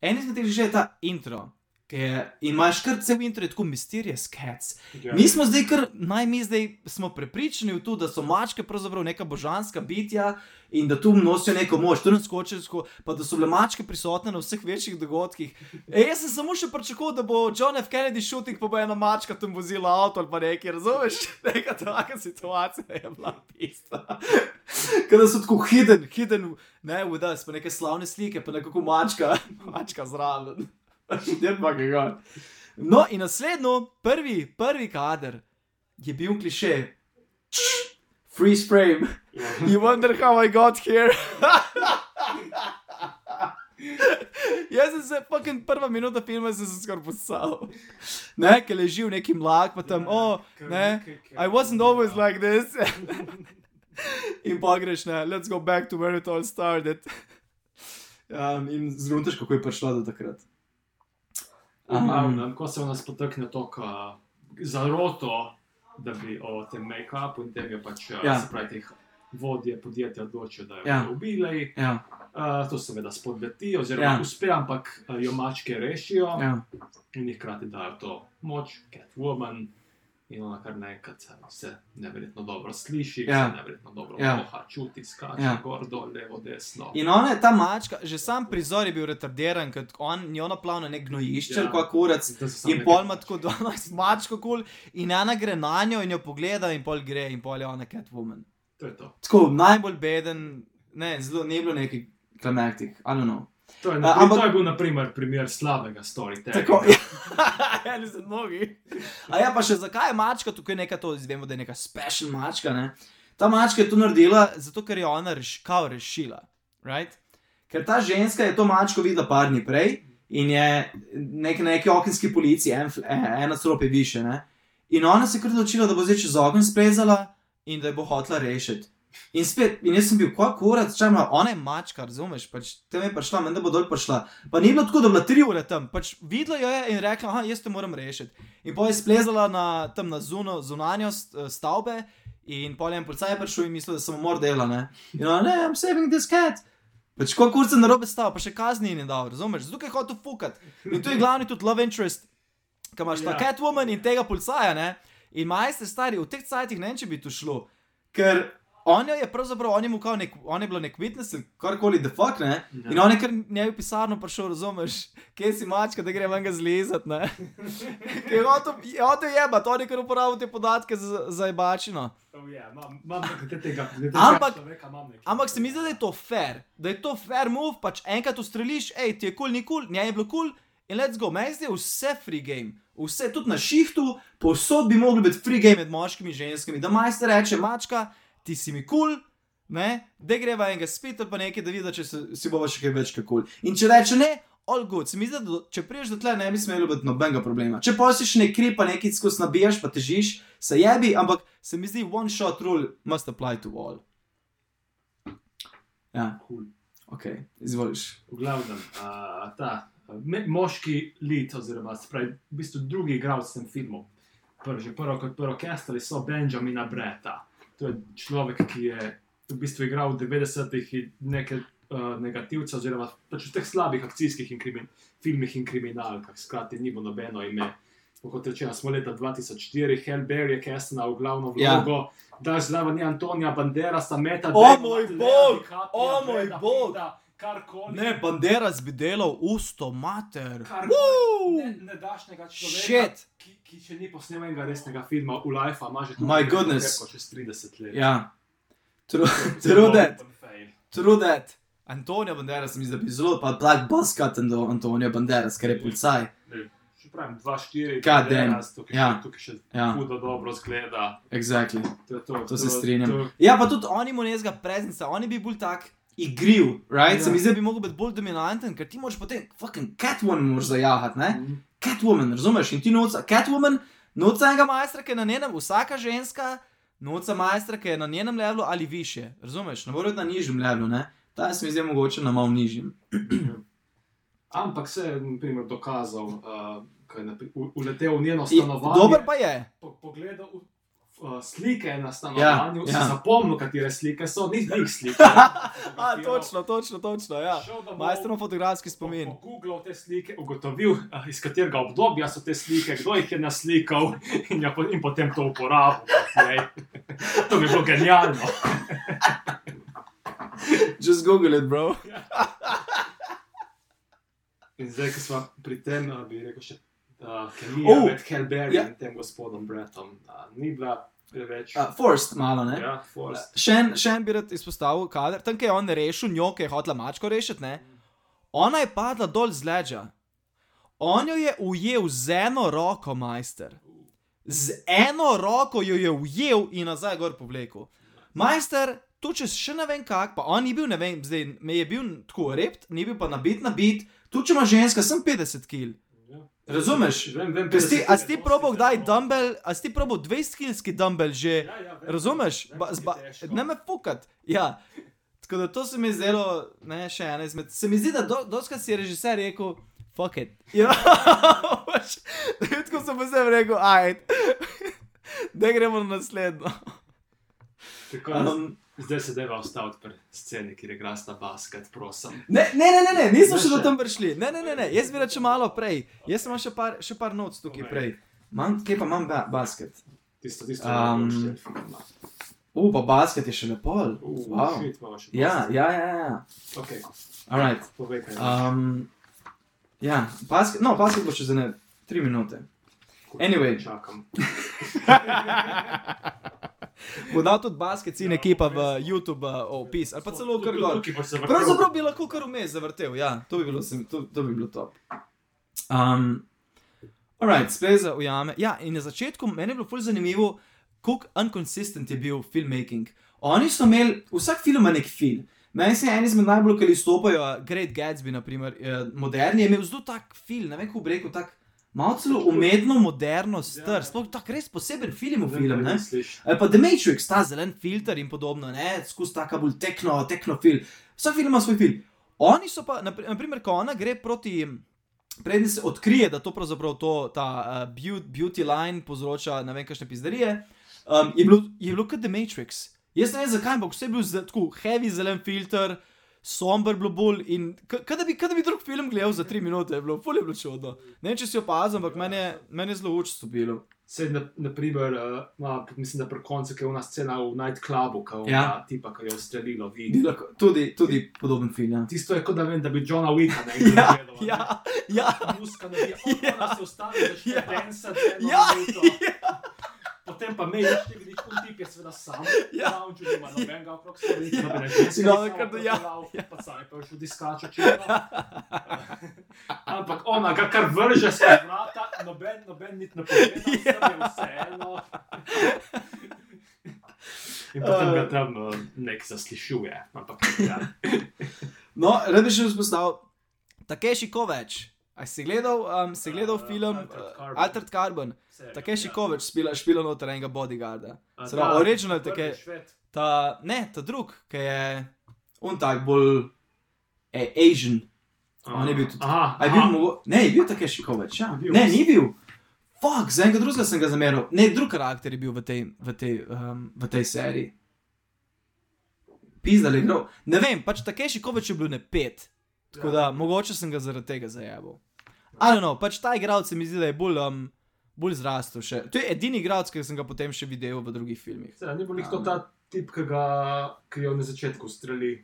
En izmed teh klišejev je ta intro. In imaš kar cel intro, tako mysterious cats. Ja. Mi smo zdaj, kar naj mi zdaj smo prepričani v to, da so mačke pravzaprav neka božanska bitja in da tu nosijo neko moč, tu naskočensko, pa da so bile mačke prisotne na vseh večjih dogodkih. E, jaz sem samo še pričakoval, da bo John F. Kennedy shooting, pa bo ena mačka tam vozila avto ali pa nekaj, razumeš? <laughs> Neka taka situacija je bila pista. <laughs> Kada so tako hidden, hidden, ne, v us, pa neke slavne slike, pa nekako mačka, <laughs> mačka zraven. <laughs> Štir pa ga. No, in naslednjo, prvi, prvi kader je bil kliše. Freeze frame. Ja. <laughs> You wonder how I got here. <laughs> Jaz sem se, fucking prva minuta filma sem se skoraj posal. Ne, ki leži v neki mlak, pa tam, oh, ne, I wasn't always like this. in pa greš, ne, let's go back to where it all started. Um, in zgruntaš, kako je prišlo do takrat. Um, ko se v nas potekne to, zaroto, da bi o tem make-upu in tem je pač, Ja. ja. se pravi, teh vodje podjetja odločijo, da jo Ja. ubili. Ja, Uh, to seveda spodleti, oziroma Ja. uspe, ampak uh, jo mačke rešijo ja. in ji hkrati dajo to moč, Catwoman. In ona kar naenkrat se vse neverjetno dobro sliši, Ja. se neverjetno dobro Ja. voha, čuti, skače, Ja. gor, dol, levo, desno. In ona je ta mačka, že sam prizor je bil retardiran, ker on njo naplav na nek gnojišče, Ja. kot kurac. In neke- pol ima tako 12 <laughs> mačk, kul, in ena gre na njo in jo pogleda, in pol gre, in pol je ona Catwoman. To je to. Tako najbolj beden, ne, zelo ne bilo neki klimactic, I don't know. To je, A, uh, ampak- to je bil, na primer, primer slabega storytellinga. Tako, <laughs> ja, ne znam mnogi. A ja, pa še zakaj je mačka tukaj neka to, izvemo, da je neka special mačka, ne? Ta mačka je to naredila, zato ker je ona reš, kao rešila, right? Ker ta ženska je to mačko videla par dni prej in je nek, na neki okenski policiji, en, e- ena strope više, ne? In ona se je kar odločila, da bo zdaj čez ogen splezala in da jo bo hotla rešiti. In spet, in jaz sem bil, kako kurac, če ima, ona je mačka, razumeš, pač tam je prišla, menda bo dol prišla. Pa ni bilo tako, da je bila tri ure tam, pač videla jo je in rekla, ah, jaz te moram rešiti. In pa je splezala na, tam na zuno, zunanjost eh, stavbe in pol je en policaj prišel in mislil, da sem umor dela, ne. In ona, ne, I'm saving this cat. Pač ko kurce na robe stav, pa še kazni ni dal, razumeš, zato je hotel fukat. In tu je glavni tudi love interest, ki imaš ta Ja. Catwoman in tega policaja, ne. In majster stari, v teh cajtih ne vem, če bi tu šlo. Ker on je pravzaprav, on je mu kao nek, on je bil nek witness, karkoli, the fuck, ne. Ja. In on je kar njej v pisarno prišel, razumeš, kje si mačka, da gre ven ga zlizat, ne. <laughs> Je hotel- je jebat, on je kar uporabil te podatke za, za jebačino. Oh, yeah, imam nekaj tega, Ampak- človeka nekaj. Ampak se mi zdi, da je to fair, da je to fair move, pač enkrat ustreliš, hej, ti je kul, cool, ni kul, cool, njej je bilo kul cool, in let's go. Meni zdi vse free game, vse tudi na šihtu, povsod bi mogli biti free game med moškimi in ženskami, da majster reče, mačka, ti si mi kul. Cool, Ne, da greva enega spet ali pa nekaj, da vidi, če se, si bova še kaj več kakul. In če reče ne, all good, se mi zdi, da če priješ do tle, ne bi smelo biti nobenega problema. Če pa si še ne kri, pa nekaj skozi nabijaš, pa težiš, se jebi, ampak se mi zdi, one shot rule must apply to all. Ja, Cool. ok, izvoliš. V glavnem, uh, ta uh, me, moški lid, oziroma se pravi, v bistvu drugi igralec v tem filmu, prvi, prvo kot prvo kestali so Benjamina Breta. To je človek, ki je v bistvu igral v 90-ih in neke uh, negativce, oziroma pač v teh slabih akcijskih in krimin, filmih in kriminalkah. Skratka, ni bilo nobeno ime. Kot rečeno, smo leta 2004, Hellberry je kestena v glavno Ja. vlogo, da je zraven je Antonija Bandera, sta meta. O moj bog, o moj bog. Karkoli. Ne, Banderas bi delal usto mater. Karkoli. Ne, ne daš nekega človeka, Shit. ki, ki še ni posnel enega resnega filma v Life, ima že My goodness. Kot čez 30 let. Ja. True <laughs> that. Antonio Banderas mi zdi, zelo pa Black Buscat do Antonio Banderas, ker je policaj. Ne, Še pravim, 2-4, God damn. tukaj, Ja. še- tukaj še Ja. hudo dobro zgleda. Exactly. To, je to, To se strinjam. To, Ja, pa tudi oni mu nezga prezenca, oni bi bil tak igriv, right? Ja. Se mi zdi, da bi mogel biti bolj dominanten, ker ti moraš potem fucking Catwoman moraš zajahati, ne? Mhm. Catwoman, razumeš? In ti noca, Catwoman, noca enega majstra, ki je na njenem, vsaka ženska, noca majstra, ki je na njenem levelu ali više, razumeš? Ne more biti na nižjem levelu, ne? Ta se mi zdi mogoče na malo nižjem. Ampak se je na primer, dokazal, uh, ko je napri- u- uletel v njeno stanovanje. Dober pa je. po, pogledal uh, slike na stanovanju, Ja, ja, ja. si zapomnil, katere slike so, ni njih slike. <laughs> A, točno, točno, točno, ja. Majstrov fotografski spomin. Po Google te slike ugotovil, uh, iz katerega obdobja so te slike, kdo jih je naslikal <laughs> in, po- in potem to uporabil. Lej. <laughs> To bi bilo genialno. Just google it, bro. In zdaj, ko smo pri tem, uh, bi rekel še, da kemija Oh, med Helberjem ja. yeah. in tem gospodom Brettom uh, ni bila preveč. Uh, forced malo, ne? ja, forced. Še en, še en bi rad izpostavil kader, tam, je on rešil njo, ki je hotela mačko rešiti, ne? Ona je padla dol z leđa. On jo je ujel z eno roko, majster. Z eno roko jo je ujel in nazaj gor povlekel. Majster, tu čez še ne vem kak, pa on ni bil, ne vem, zdaj me je bil tako rept, ni bil pa nabit, nabit. Tu če ima ženska, sem 50 kg. Razumeš? Vem, vem, ti- A si ti 50 probal dosti kdaj dumbbell, a si ti probal 20 kg dumbbell že? Ja, ja, vem, Razumeš? vem, Ba, zba, ne me fukat. Ja. Tako da to se mi zdelo, ne, še ena izmed. Se mi zdi, da do, doskrat si je režiser rekel, fuck it. Ja, veš, <laughs> tako sem pa sem rekel, ajt. <laughs> Da gremo na naslednjo. Tako Um, Zdaj se deva ustaviti pri sceni, kjer igra sta basket, prosim. ne, ne, ne, ne, ne, nismo Ne še do tam prišli. Ne, ne, ne, ne, jaz bi rekel malo prej. Jaz imam še par, še par noc tukaj Povej. prej. Mam, kje pa imam ba basket? Tisto, tisto, Um, um, U, pa basket je še lepo. uh, Wow. shit, še Ja, ja, ja, ja. Okay. Alright. Povej, je. Um, ja, basket, no, basket bo še za ne tri minute. anyway. Čakam. <laughs> Bo dal tudi basket, sin ekipa v YouTube uh, opis, ali pa celo kar gor. Pravzaprav bi lahko kar vmes zavrtel, ja, to bi bilo, sem- to, to bi bilo top. Um, alright, spet za ujame. Ja, in na začetku meni je bilo ful zanimivo, kako unconsistent je bil filmmaking. Oni so imeli, vsak film ima nek film. Meni se en izmed najbolj, ki izstopajo, Great Gatsby, naprimer, eh, moderni, je imel zelo tak film, ne vem, kako bi rekel, tak malo celo umetno, moderno, star, sploh tak res poseben film v film, ne? Ali pa The Matrix, ta zelen filter in podobno, ne, skozi taka bolj tekno, teknofil. Vsak film ima svoj film. Oni so pa, napri- naprimer, ko ona gre proti, preden se odkrije, da to pravzaprav to, ta uh, beauty, line povzroča ne vem, kakšne pizdarije, um, je bilo, je bilo kot The Matrix. Jaz ne vem zakaj, ampak vse je bil tako heavy zelen filter. Somber bilo bolj in k- kaj da bi, kaj da bi drug film gledal za tri minute, je bilo fulje bilo čudno. Ne vem, če si opazil, ampak meni je, meni je zelo učsto bilo. Se, na, naprimer, uh, ma, mislim, da pri koncu, je ona scena v nightclubu, ki Ja. ona tipa, je ustrelilo, Bi vidi. lahko- Tudi, tudi podoben film. Ja. Tisto je kot da vem, da bi Johna Wicka na enem Ja, gledal. ne. ja, ja. Muska na dia, Ja. se ustavi, začne Ja. dancati eno Ja, minuto. Potem pa me je še vidiš, kun tip je seveda sam. <laughs> Ja. Lounge nima nobenega okrog sebe, niti nobene ženske. Si ga ni kar samo do- ja, prepeljal, ja. Pa sami pa je šel diskačo čelo. <laughs> Ampak ona ga kar vrže skozi vrata, noben, noben niti ne pove, <laughs> Ja. da je vseeno. In potem ga tam uh, nek zaslišuje. Ampak, ja. No, rad bi še vzpostavil Takeshi Kovač. A si gledal, um, si gledal Uh, film Altered uh, Carbon. Altered Carbon? Serija, Takeshi ja. Kovač špila, špila noter enega bodyguarda. A, Se pravi, da, original take- Šved. Ta, ne, ta drug, ki je on tak bolj eh, Asian. On je bil tudi- Aha, A je bil aha. mogo... Ne, je bil Takeshi Kovač, ja. Je bil. Ne, ni bil. Fuck, za enega drugega sem ga zameril. Ne, drug karakter je bil v tej, v tej, um, v tej seriji. Pizda je igral. Ne vem, pač Takeshi Kovač je bil ne pet. Tako da, mogoče sem ga zaradi tega zajel. Ali no, pač ta igralec se mi zdi, da je bolj, um, bolj zrastel še. To je edini igralec, ki sem ga potem še videl v drugih filmih. Saj, ni bil nikto ta tip, ki ga ki jo na začetku streli.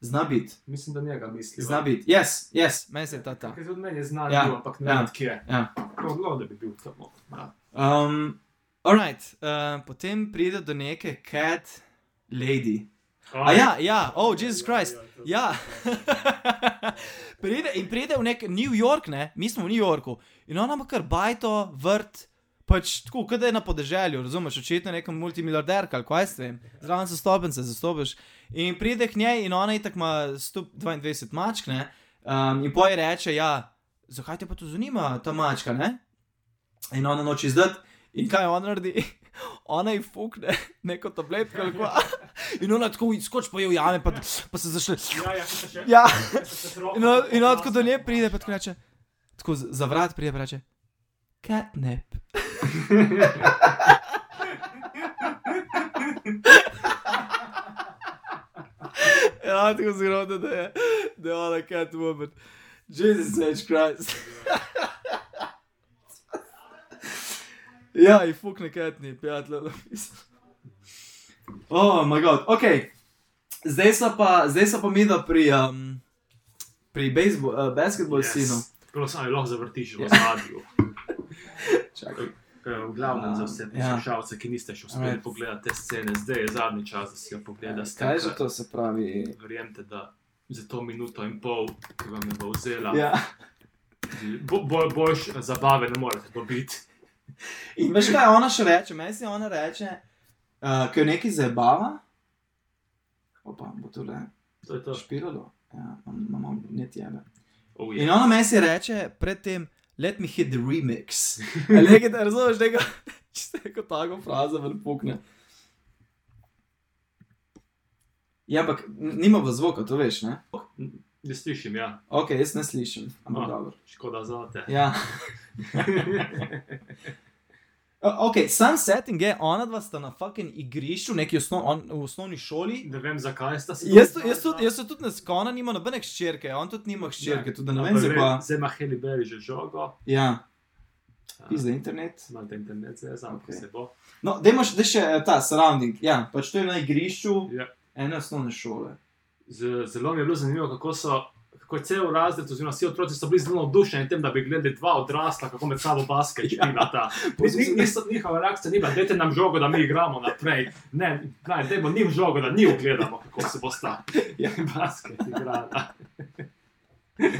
Zna biti, Mislim, da njega misli. zna biti. Yes, yes, meni se je ta ta. Ker tudi meni je znan, Ja, ja, ampak ne ja. vem, kje. Ja. Pravno, da bi bil tam. Ja. Um, alright, uh, potem pride do neke cat lady. A ja, ja, oh, Jezus Christ. Ja. <laughs> pride, in pride v nek New York, ne? mi smo v New Yorku. In ona ima kar bajto, vrt, pač tako, kot da je na podeželju, razumeš, očitno neka multimiliarderka ali kaj s tem. Zraven so stopence, zastopiš. In pride k njej in ona je tako ima 122 mačk, ne? Um, in poj reče, ja, zakaj te pa to zanima, ta mačka, ne? In ona noče izdati. In kaj ona naredi? Ona ji fukne neko tabletko ali kva. <laughs> In ona tako skoč po jo jame, pa, pa se začne. Ja, ja, še še. Ja. In ona, in ona pokazal. tako do nje pride, pa tako reče. Tako za vrat pride, pa reče. Catnip. <laughs> ja, tako zgrozno, da je, da je ona catwoman. Jesus H. Christ. <laughs> ja, in fukne catnip, ja, tle napisal. Oh, moj bog, ok. Zdaj so pa, zdaj so pa mi da pri, um, pri bejzbol, uh, basketball yes. sinu. Prav samo je lahko zavrtiš v Ja. zadju. <laughs> Čakaj. V glavnem za vse Ja. poslušalce, ki niste še uspeli Alright. pogledati te scene, zdaj je zadnji čas, da si jo pogledate. Kaj je že to se pravi? Verjemite, da za to minuto in pol, ki vam je bo vzela, Ja. bo, bo, boljš zabave ne morete dobiti. In veš kaj ona še reče? Meni se ona reče, uh, ko jo nekaj zabava. Opa, bo to le To je to. špiralo. Ja, imam- imamo net jebe. Oh, In yeah. ona meni se reče predtem, let me hit the remix. Nekaj, da razumeš, nekaj, <laughs> čisto neko tako frazo ven pukne. Ja, ampak nima v zvoka, to veš, ne? Ne slišim, ja. Ok, jaz ne slišim, ampak Ah. dobro. Škoda za te. Ja. <laughs> O- <laughs> Ok, sam setting je, ona dva sta na fucking igrišču, neki osnov, on, v osnovni šoli. ne vem, zakaj sta se. Jaz, tu- jaz, tudi, jaz tudi ne skona, nima nobene hčerke, on tudi nima hčerke, tudi ne vem zakaj. Zdaj ima Heli Berry že žogo. Ja, Ah, pizda internet. Imate internet, zdaj znam, Ok. okay. se bo. No, dajmo še, še eh, ta surrounding. Ja, pač to je na igrišču Ja. ene osnovne šole. Z, zelo mi je bilo zanimivo, kako so. Kako je cel razred, oziroma vsi otroci so bili zelo navdušeni tem, da bi gledali dva odrasla, kako med sabo basket špilata. Ja. <laughs> Njihova reakcija ni bila, dajte nam žogo, da mi igramo naprej. Ne, ne dajmo njim žogo, da njim gledamo, kako se bosta <laughs> Ja. basket igrala. <laughs>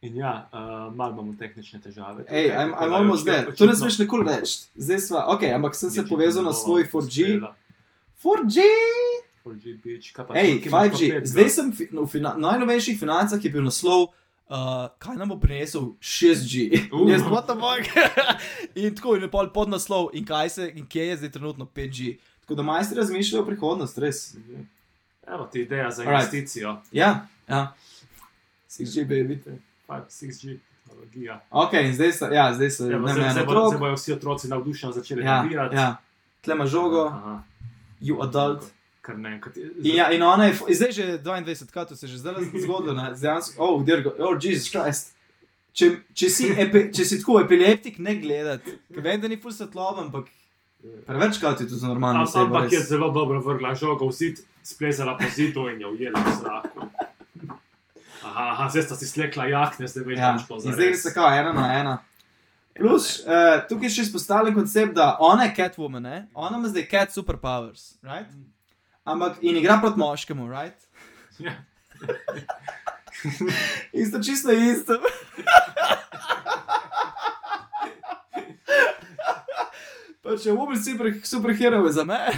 In ja, uh, malo imamo tehnične težave. Ej, I'm, I'm almost there. To ne smeš nikoli reči. Zdaj sva, ok, ampak sem se povezal na svoj 4G. 4G! 4G, bitch, kaj pa Ej, tukaj imaš pa 5G. 5G? Zdaj sem fi, no, v fina, najnovejših financah je bil naslov, uh, kaj nam bo prinesel 6G. Uh. <laughs> Jaz, what the fuck? <laughs> in tako je pol podnaslov, in kaj se, in kje je zdaj trenutno 5G. Tako da majstri razmišljajo o prihodnosti, res. Evo ti ideja za investicijo. Ja, ja. 6G, baby. 5-6G tehnologija. Ok, zdaj so, ja, zdaj Evo, ne zdaj, zdaj, bo, zdaj bojo vsi otroci navdušeno začeli Ja, nabirati. ja. Tle ima žogo, Aha, you adult. Kar ne, kot, In, ja, in ona je, zdaj že 22, kaj to se je že zdaj zgodilo? Dejansko, oh, dear God, oh, Jesus Christ. Če, če, si epi, če si tako epileptik, ne gledati. Vem, da ni ful svetloba, ampak preveč kaj ti to normalno Am-. Ampak je zelo dobro vrgla žogo v zid, splezala po zidu in jo ujela v zraku. Aha, aha zdaj sta si slekla jakne, zdaj veš, Ja, bo in zdaj se kao ena na ena. Plus, uh, tukaj je še izpostavljen koncept, da ona je Catwoman, ne? ona ima zdaj cat superpowers, right? Ampak in igra proti moškemu, right? Ja. <laughs> Isto čisto isto. <laughs> Pa če v ubici super, superhero je za mene.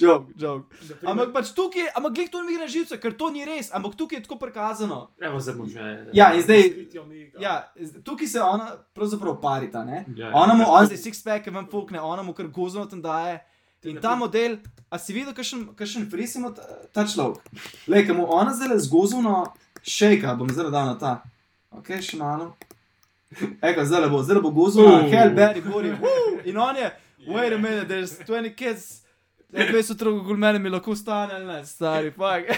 Jok, jok. Ampak pač tukaj, ampak glej, to mi gre na živce, ker to ni res, ampak tukaj je tako prikazano. Evo, že. Ja, in zdaj-. Ja, tukaj se ona pravzaprav parita, ne? Ja, Ona mu, ja. on zdaj six-pack vam fukne, ona mu kar gozno tam daje. In ta model, a si videl, kakšen, kakšen fris ima ta, človek? Le, ki mu ona zdaj zgozno šejka, bom zdaj dal na ta. Ok, še malo. Eko, zdaj bo, zdaj bo gozno, Uh. hell, berry, bori. In on je, wait a minute, there's 20 kids. Ne, 20 otrok, kul mene mi lahko stane, ali ne, stari, fuck. <laughs>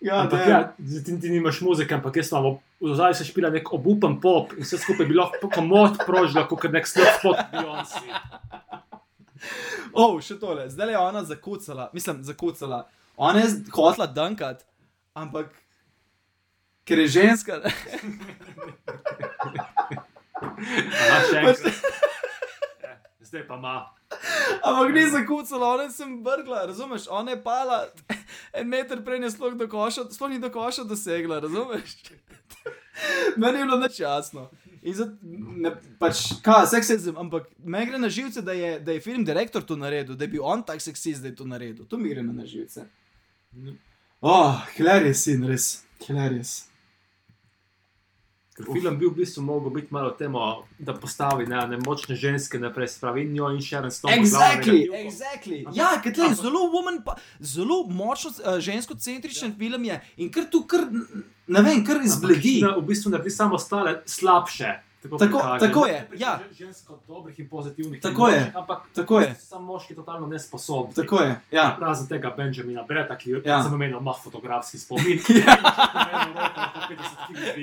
Ja, Ampak ja, ti, ti nimaš muzike, ampak jaz sem v zadnji se špila nek obupen pop in vse skupaj bi lahko komod prožila, kot nek slab spot Beyoncé. Oh, še tole, zdaj je ona zakucala, mislim, zakucala. Ona je hotela dankat, ampak ker je ženska. Aha, še enkrat. Ja, Zdaj pa ima. Ampak ni zakucala, ona sem vrgla, razumeš? Ona je pala en meter prej, je sploh do koša, sploh ni do koša dosegla, razumeš? Meni je bilo. In zdaj, ne, pač, kaj, seksizem, ampak meni gre na živce, da je, da je film direktor to naredil, da je bil on tak seksist, da je to naredil. To mi gre na živce. Oh, hilarious in res, hilarious. Ker film bi v bistvu mogel biti malo temo, da postavi ne, ne močne ženske naprej, se pravi, in njo in Stone. kot glavno Exactly, exactly. Ampak- Ja, ker tle je zelo woman, pa, zelo močno uh, žensko-centričen ja. film je in kar tu, kar, ne vem, kar izbledi. Ampak, V bistvu naredi samo ostale slabše. Tako, Tako- tako je, ja. Žensko dobrih in pozitivnih. Tako in je, Ampak tako je. so Samo moški totalno nesposobni. Tako je, ja. Razen tega Benjamina Breta, ki ja. sem omenil, ima fotografski spomin. <laughs> Ja.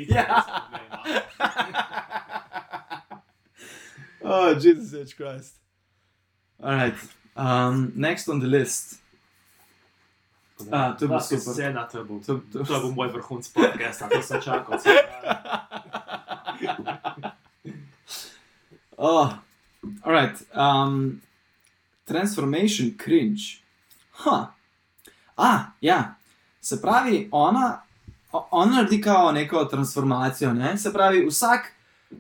ja. <laughs> Oh, Jesus H. Christ. All right. Um, next on the list. A, to je bilo super. Scena, to je bil, To, to, to je bil moj vrhunc podcasta, to sem čakal. <laughs> Oh, all right. Um, transformation cringe. Ha. Ah, ja. Se pravi, ona, ona naredi kao neko transformacijo. Ne? Se pravi, vsak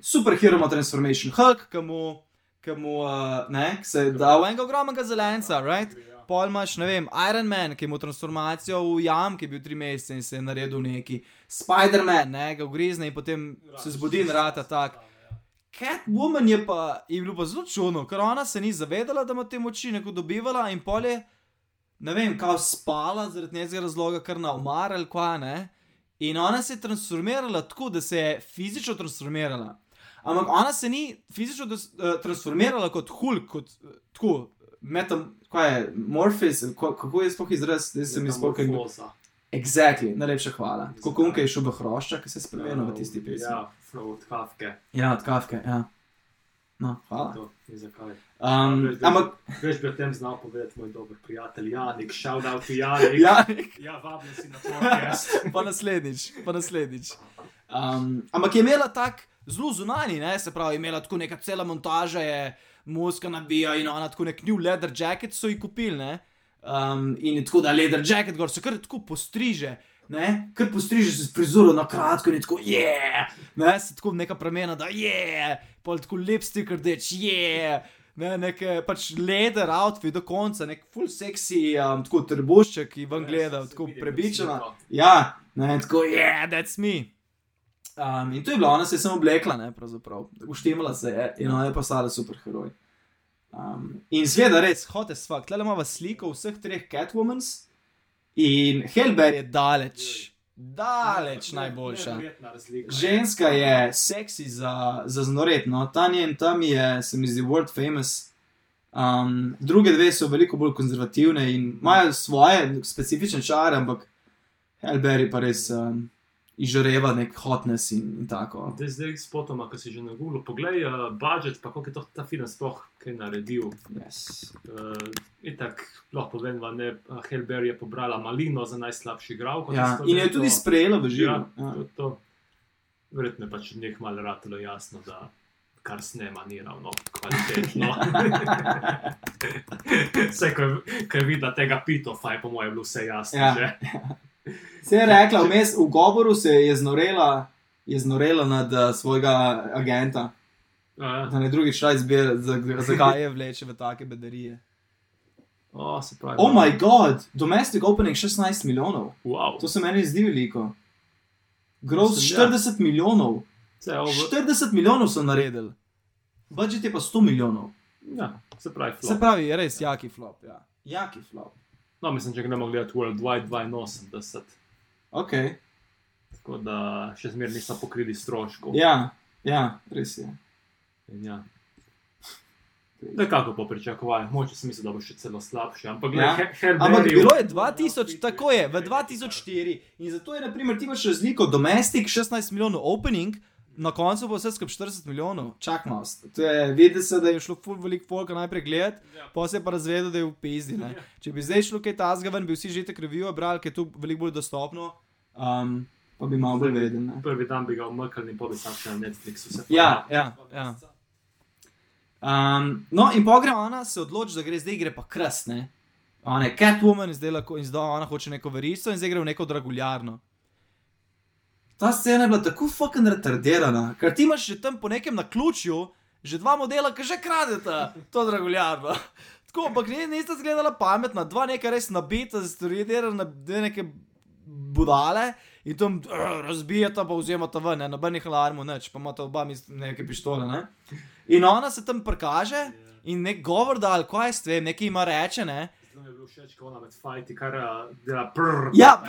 superhero ima transformation. Hulk, ki mu, ki mu uh, ne, se da v enega ogromnega zelenca, right? Pol imaš, ne vem, Iron Man, ki ima transformacijo v jam, ki je bil tri mesece in se je naredil neki. Spider-Man, ne, ga ugrizne in potem se zbudi in rata tak. Catwoman je pa, je bilo pa zelo čudno, ker ona se ni zavedala, da ima te moči, neko dobivala in pol je, ne vem, kao spala zaradi nekega razloga, ker na umar ali kva ne. In ona se je transformirala tako, da se je fizično transformirala. Ampak ona se ni fizično des, uh, transformirala kot Hulk, kot uh, tako, metam, kaj je, ko- kako je sploh izraz, da se mi spokaj. Exactly, najlepša hvala. Tako kot je šel v hrošča, ki se je spremenil v tisti pesmi. Ja, od Kafke. Ja, od kavke, ja. No, hvala. To. Um, Veš, ampak, Več bi o tem znal povedati moj dober prijatelj Janik, shout out to Janik. ja, ja vabljen si na podcast. <laughs> pa naslednjič, pa naslednjič. Um, ampak je imela tak zelo zunani, ne? se pravi, imela tako neka cela montaža, je muska nabija in ona tako nek new leather jacket so ji kupili, ne. Um, in tako da leather jacket gor se kar tako postriže. Ne, kar postriže se s prizoro na kratko in tako, je, yeah! ne, se tako neka premena, da je, yeah! pol tako lipstick rdeč, je, yeah! ne, neke pač leder outfit do konca, nek full sexy, um, tako trbušček, ki ven gleda, tako prebičena. Ja, ne, tako je, yeah, that's me. Um, in to je bilo, ona se je samo oblekla, ne, pravzaprav, uštemala se je in ona je postala superheroj. Um, in zveda res, hote svak, tle imamo sliko vseh treh Catwomans in Helber je daleč, daleč najboljša. Ženska je seksi za, za znoret, no, ta njen tam je, se mi zdi, world famous. Um, druge dve so veliko bolj konzervativne in imajo svoje specifične čare, ampak Helber je pa res um, izžareva nek hotness in, in tako. Zdaj, zdaj s potoma, ki si že na Google, poglej, uh, budžet, pa koliko je to, ta film sploh kaj naredil. Yes. Uh, Itak, lahko povem, da ne, Helber je pobrala malino za najslabši igralko. Ja, in je tudi sprejela v živo. Ja, Ja. to, to. Verjetno je pač njih malo ratelo jasno, da kar snema ni ravno kvalitetno. <laughs> <laughs> Vse, ko je videla tega pitofa, je po mojem bilo vse jasno. Ja. že. <laughs> Se je rekla, vmes v govoru se je znorela, je znorela nad uh, svojega agenta, Ja, da ne drugič šla izbirati, za- zakaj je vleče v take bedarije. O, se pravi, Oh my god, domestic opening 16 milijonov. wow. To se meni zdi veliko. Gross Mislim, ja. 40 milijonov. Vse, ovo, 40 milijonov so naredili. Budžet je pa 100 milijonov. ja, se pravi, flop. Se pravi, res jaki flop. Ja. Jaki flop. No, mislim, če gremo gledati Worldwide 82, Ok. tako da še zmeraj niso pokrili stroškov. Ja, ja, res je. In ja. Nekako po pričakovanju, moče sem mislil, da bo še celo slabše. Ampak, Ja. ja. Her Ampak bilo je 2000, tako je, v 2004. In zato je, na primer, ti imaš razliko, domestic 16 milijonov opening, na koncu bo vse skupaj 40 milijonov. Čak malo. To je, vidi se, da je šlo ful veliko folka najprej gledati, Ja. pa se je pa razvedel, da je v pizdi. Ne. Če bi zdaj šlo kaj tasga ven, bi vsi že te revijo brali, ker je to veliko bolj dostopno. Um, pa bi malo bolj vedeli. ne. Prvi dan bi ga umrkali in potem sam še na Netflixu. Se Ja, ja, ja. Um, no, in pa gre ona, se odloči, da gre zdaj, gre pa krasne. Ona je Catwoman, in zdaj, lahko, in zdaj ona hoče neko verico, in zdaj gre v neko draguljarno. Ta scena je bila tako fucking retardirana, ker ti imaš že tam po nekem naključju, že dva modela, ki že kradeta to draguljarno. <laughs> Tako, ampak ne, nista zgledala pametna, dva neka res nabita, zredirana, dve neke budale. In tam uh, razbijata, pa vzemata ven, ne, nobenih alarmov, nič, pa imata oba neke pištole. Ne? In ona se tam prikaže in nek govor dal, kaj s tem, nekaj ima reče, ne. Zelo mi je bilo všeč, ko ona med fajti, kar uh, dela prr. Ja.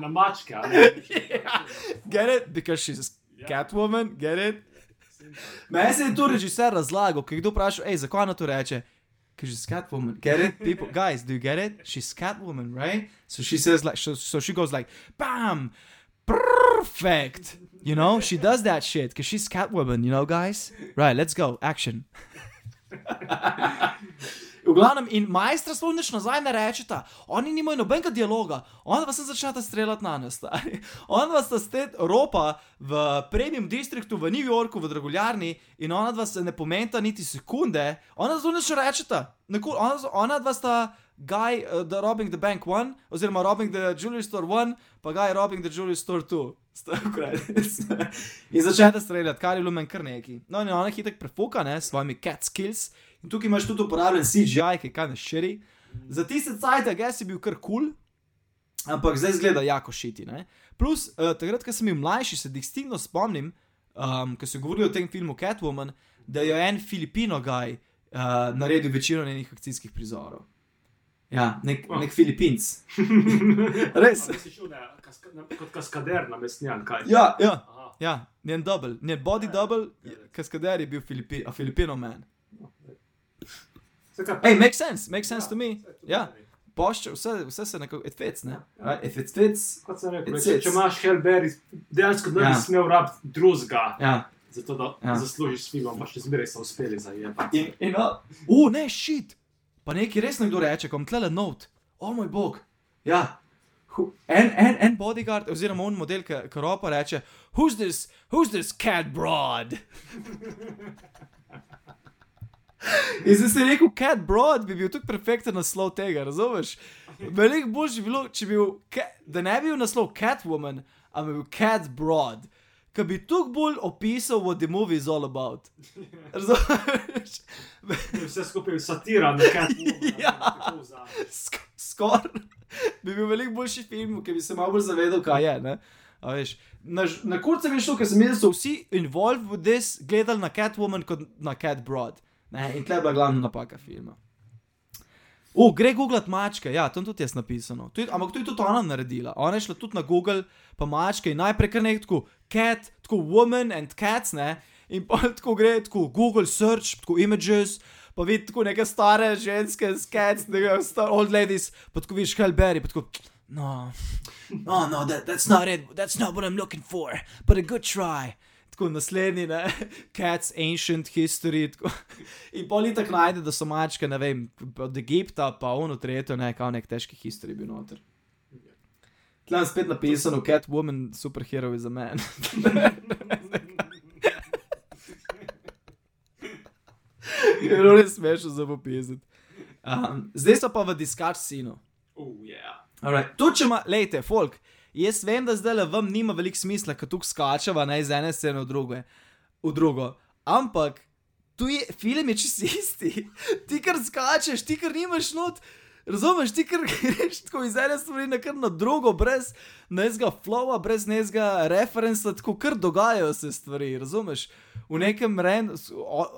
Na mačke. a ne? Get it? Because she's Ja. Catwoman, get it? Meni se je to režiser razlagal, ki je kdo vprašal, hej, zakaj ona to reče? Ker she's Catwoman. Get it? People, <laughs> guys, do you get it? She's Catwoman, right? So she says like, so, so she goes like, bam, perfect. You know, she does that shit because she's Catwoman, you know, guys? Right, let's go, action. <laughs> V glavnem, in majstra sploh nič nazaj ne rečeta, oni nimajo nobenega dialoga, ona pa se začneta streljati na nas. Ona dva sta stet ropa v premium distriktu v New Yorku, v Draguljarni, in ona dva se ne pomenta niti sekunde, ona nič ne rečeta. Ona, ona dva sta Guy, uh, the robbing the bank one, oziroma robbing the jewelry store one, pa Guy robbing the jewelry store two. <laughs> In začnete streljati, kar je bilo meni kar neki. No, in ona hitek prefuka, ne, s svojimi cat skills. In tukaj imaš tudi uporabljen CGI, ki je kaj neširi. Za tiste cajt, gess je bil kar kul, cool, ampak zdaj zgleda jako šiti. Ne? Plus, uh, takrat, ko sem bil mlajši, se distinktivno spomnim, um, ko so govorili o tem filmu Catwoman, da je en Filipino gaj uh, naredil večino njenih akcijskih prizorov. Ja, nek, Oh. nek Filipinc. <laughs> Res. A, misliš, une, kaska, na, kot kaskader na mesnjan, kaj? Ja, ja. Aha. Ja, njen double, njen body double, kaskader je bil Filipi, a Filipino man. Hey, makes sense, makes sense to me. Ja. Pošče, vse, vse se nekako, it fits, ne? Right? If it fits, Kot sem rekel, če, če imaš Helberry, dejansko ne bi Ja. smel rabiti drugega, ja. zato da Ja. ja. zaslužiš s filmom, pa še zmeraj so uspeli zajeti. In, in, uh, uh, ne, shit. Pa nekaj res nekdo reče, kom tle note. O oh, moj bog. Ja. En, en, en bodyguard, oziroma on model, ki ki ropa reče, who's this, who's this cat broad? <laughs> In zdaj si rekel, cat broad bi bil tudi perfekten naslov tega, razumeš? Veliko boljši bi bilo, če bi bil, da ne bi bil naslov Catwoman, ampak bi bil Cat Broad, ki bi tu bolj opisal, what the movie is all about. <laughs> Razumeš? Vse skupaj <laughs> je satira Catwoman. Ja. Sk- Skoraj bi bil veliko boljši film, ki bi se malo bolj zavedal, kaj je. Ne? A veš, Na, na kurce veš to, ker sem videl, da so vsi involved v this gledali na Catwoman kot na Cat Broad. Ne? In tle je bila glavna napaka filma. O, gre googlat mačke, ja, tam tudi je napisano. Je, ampak to je tudi ona naredila. Ona je šla tudi na Google, pa mačke in najprej kar nekaj tako, cat, tako woman and cats, ne. In pa <laughs> tako gre, tako Google search, tako images, pa vidi tako neke stare ženske s cats, neke star old ladies, pa tako vidiš Helberry, pa tako, no, no, no, that, that's not it, that's not what I'm looking for, but a good try. Tako naslednji, ne, <laughs> Cats Ancient History. Tako. <laughs> In poli tako najde, da so mačke, ne vem, od Egipta, pa ono tretjo, ne, kao nek težki history bil noter. Tlem je spet napisano, Catwoman, superhero is a man. <laughs> Je bilo res smešno za popisati. Um, zdaj so pa v diskač sinu. Uh, yeah. Alright. Tu če ima, lejte, folk, jaz vem, da zdaj le vam nima veliko smisla, ker tukaj skačeva ne, iz ene scene v, druge, v drugo. Ampak tu je film je čisto isti. <laughs> Ti kar skačeš, ti kar nimaš not. Razumeš, ti kar <laughs> greš tako iz ene stvari na kar na drugo, brez nezga flowa, brez nezga referenca, tako kar dogajajo se stvari, razumeš? V nekem random,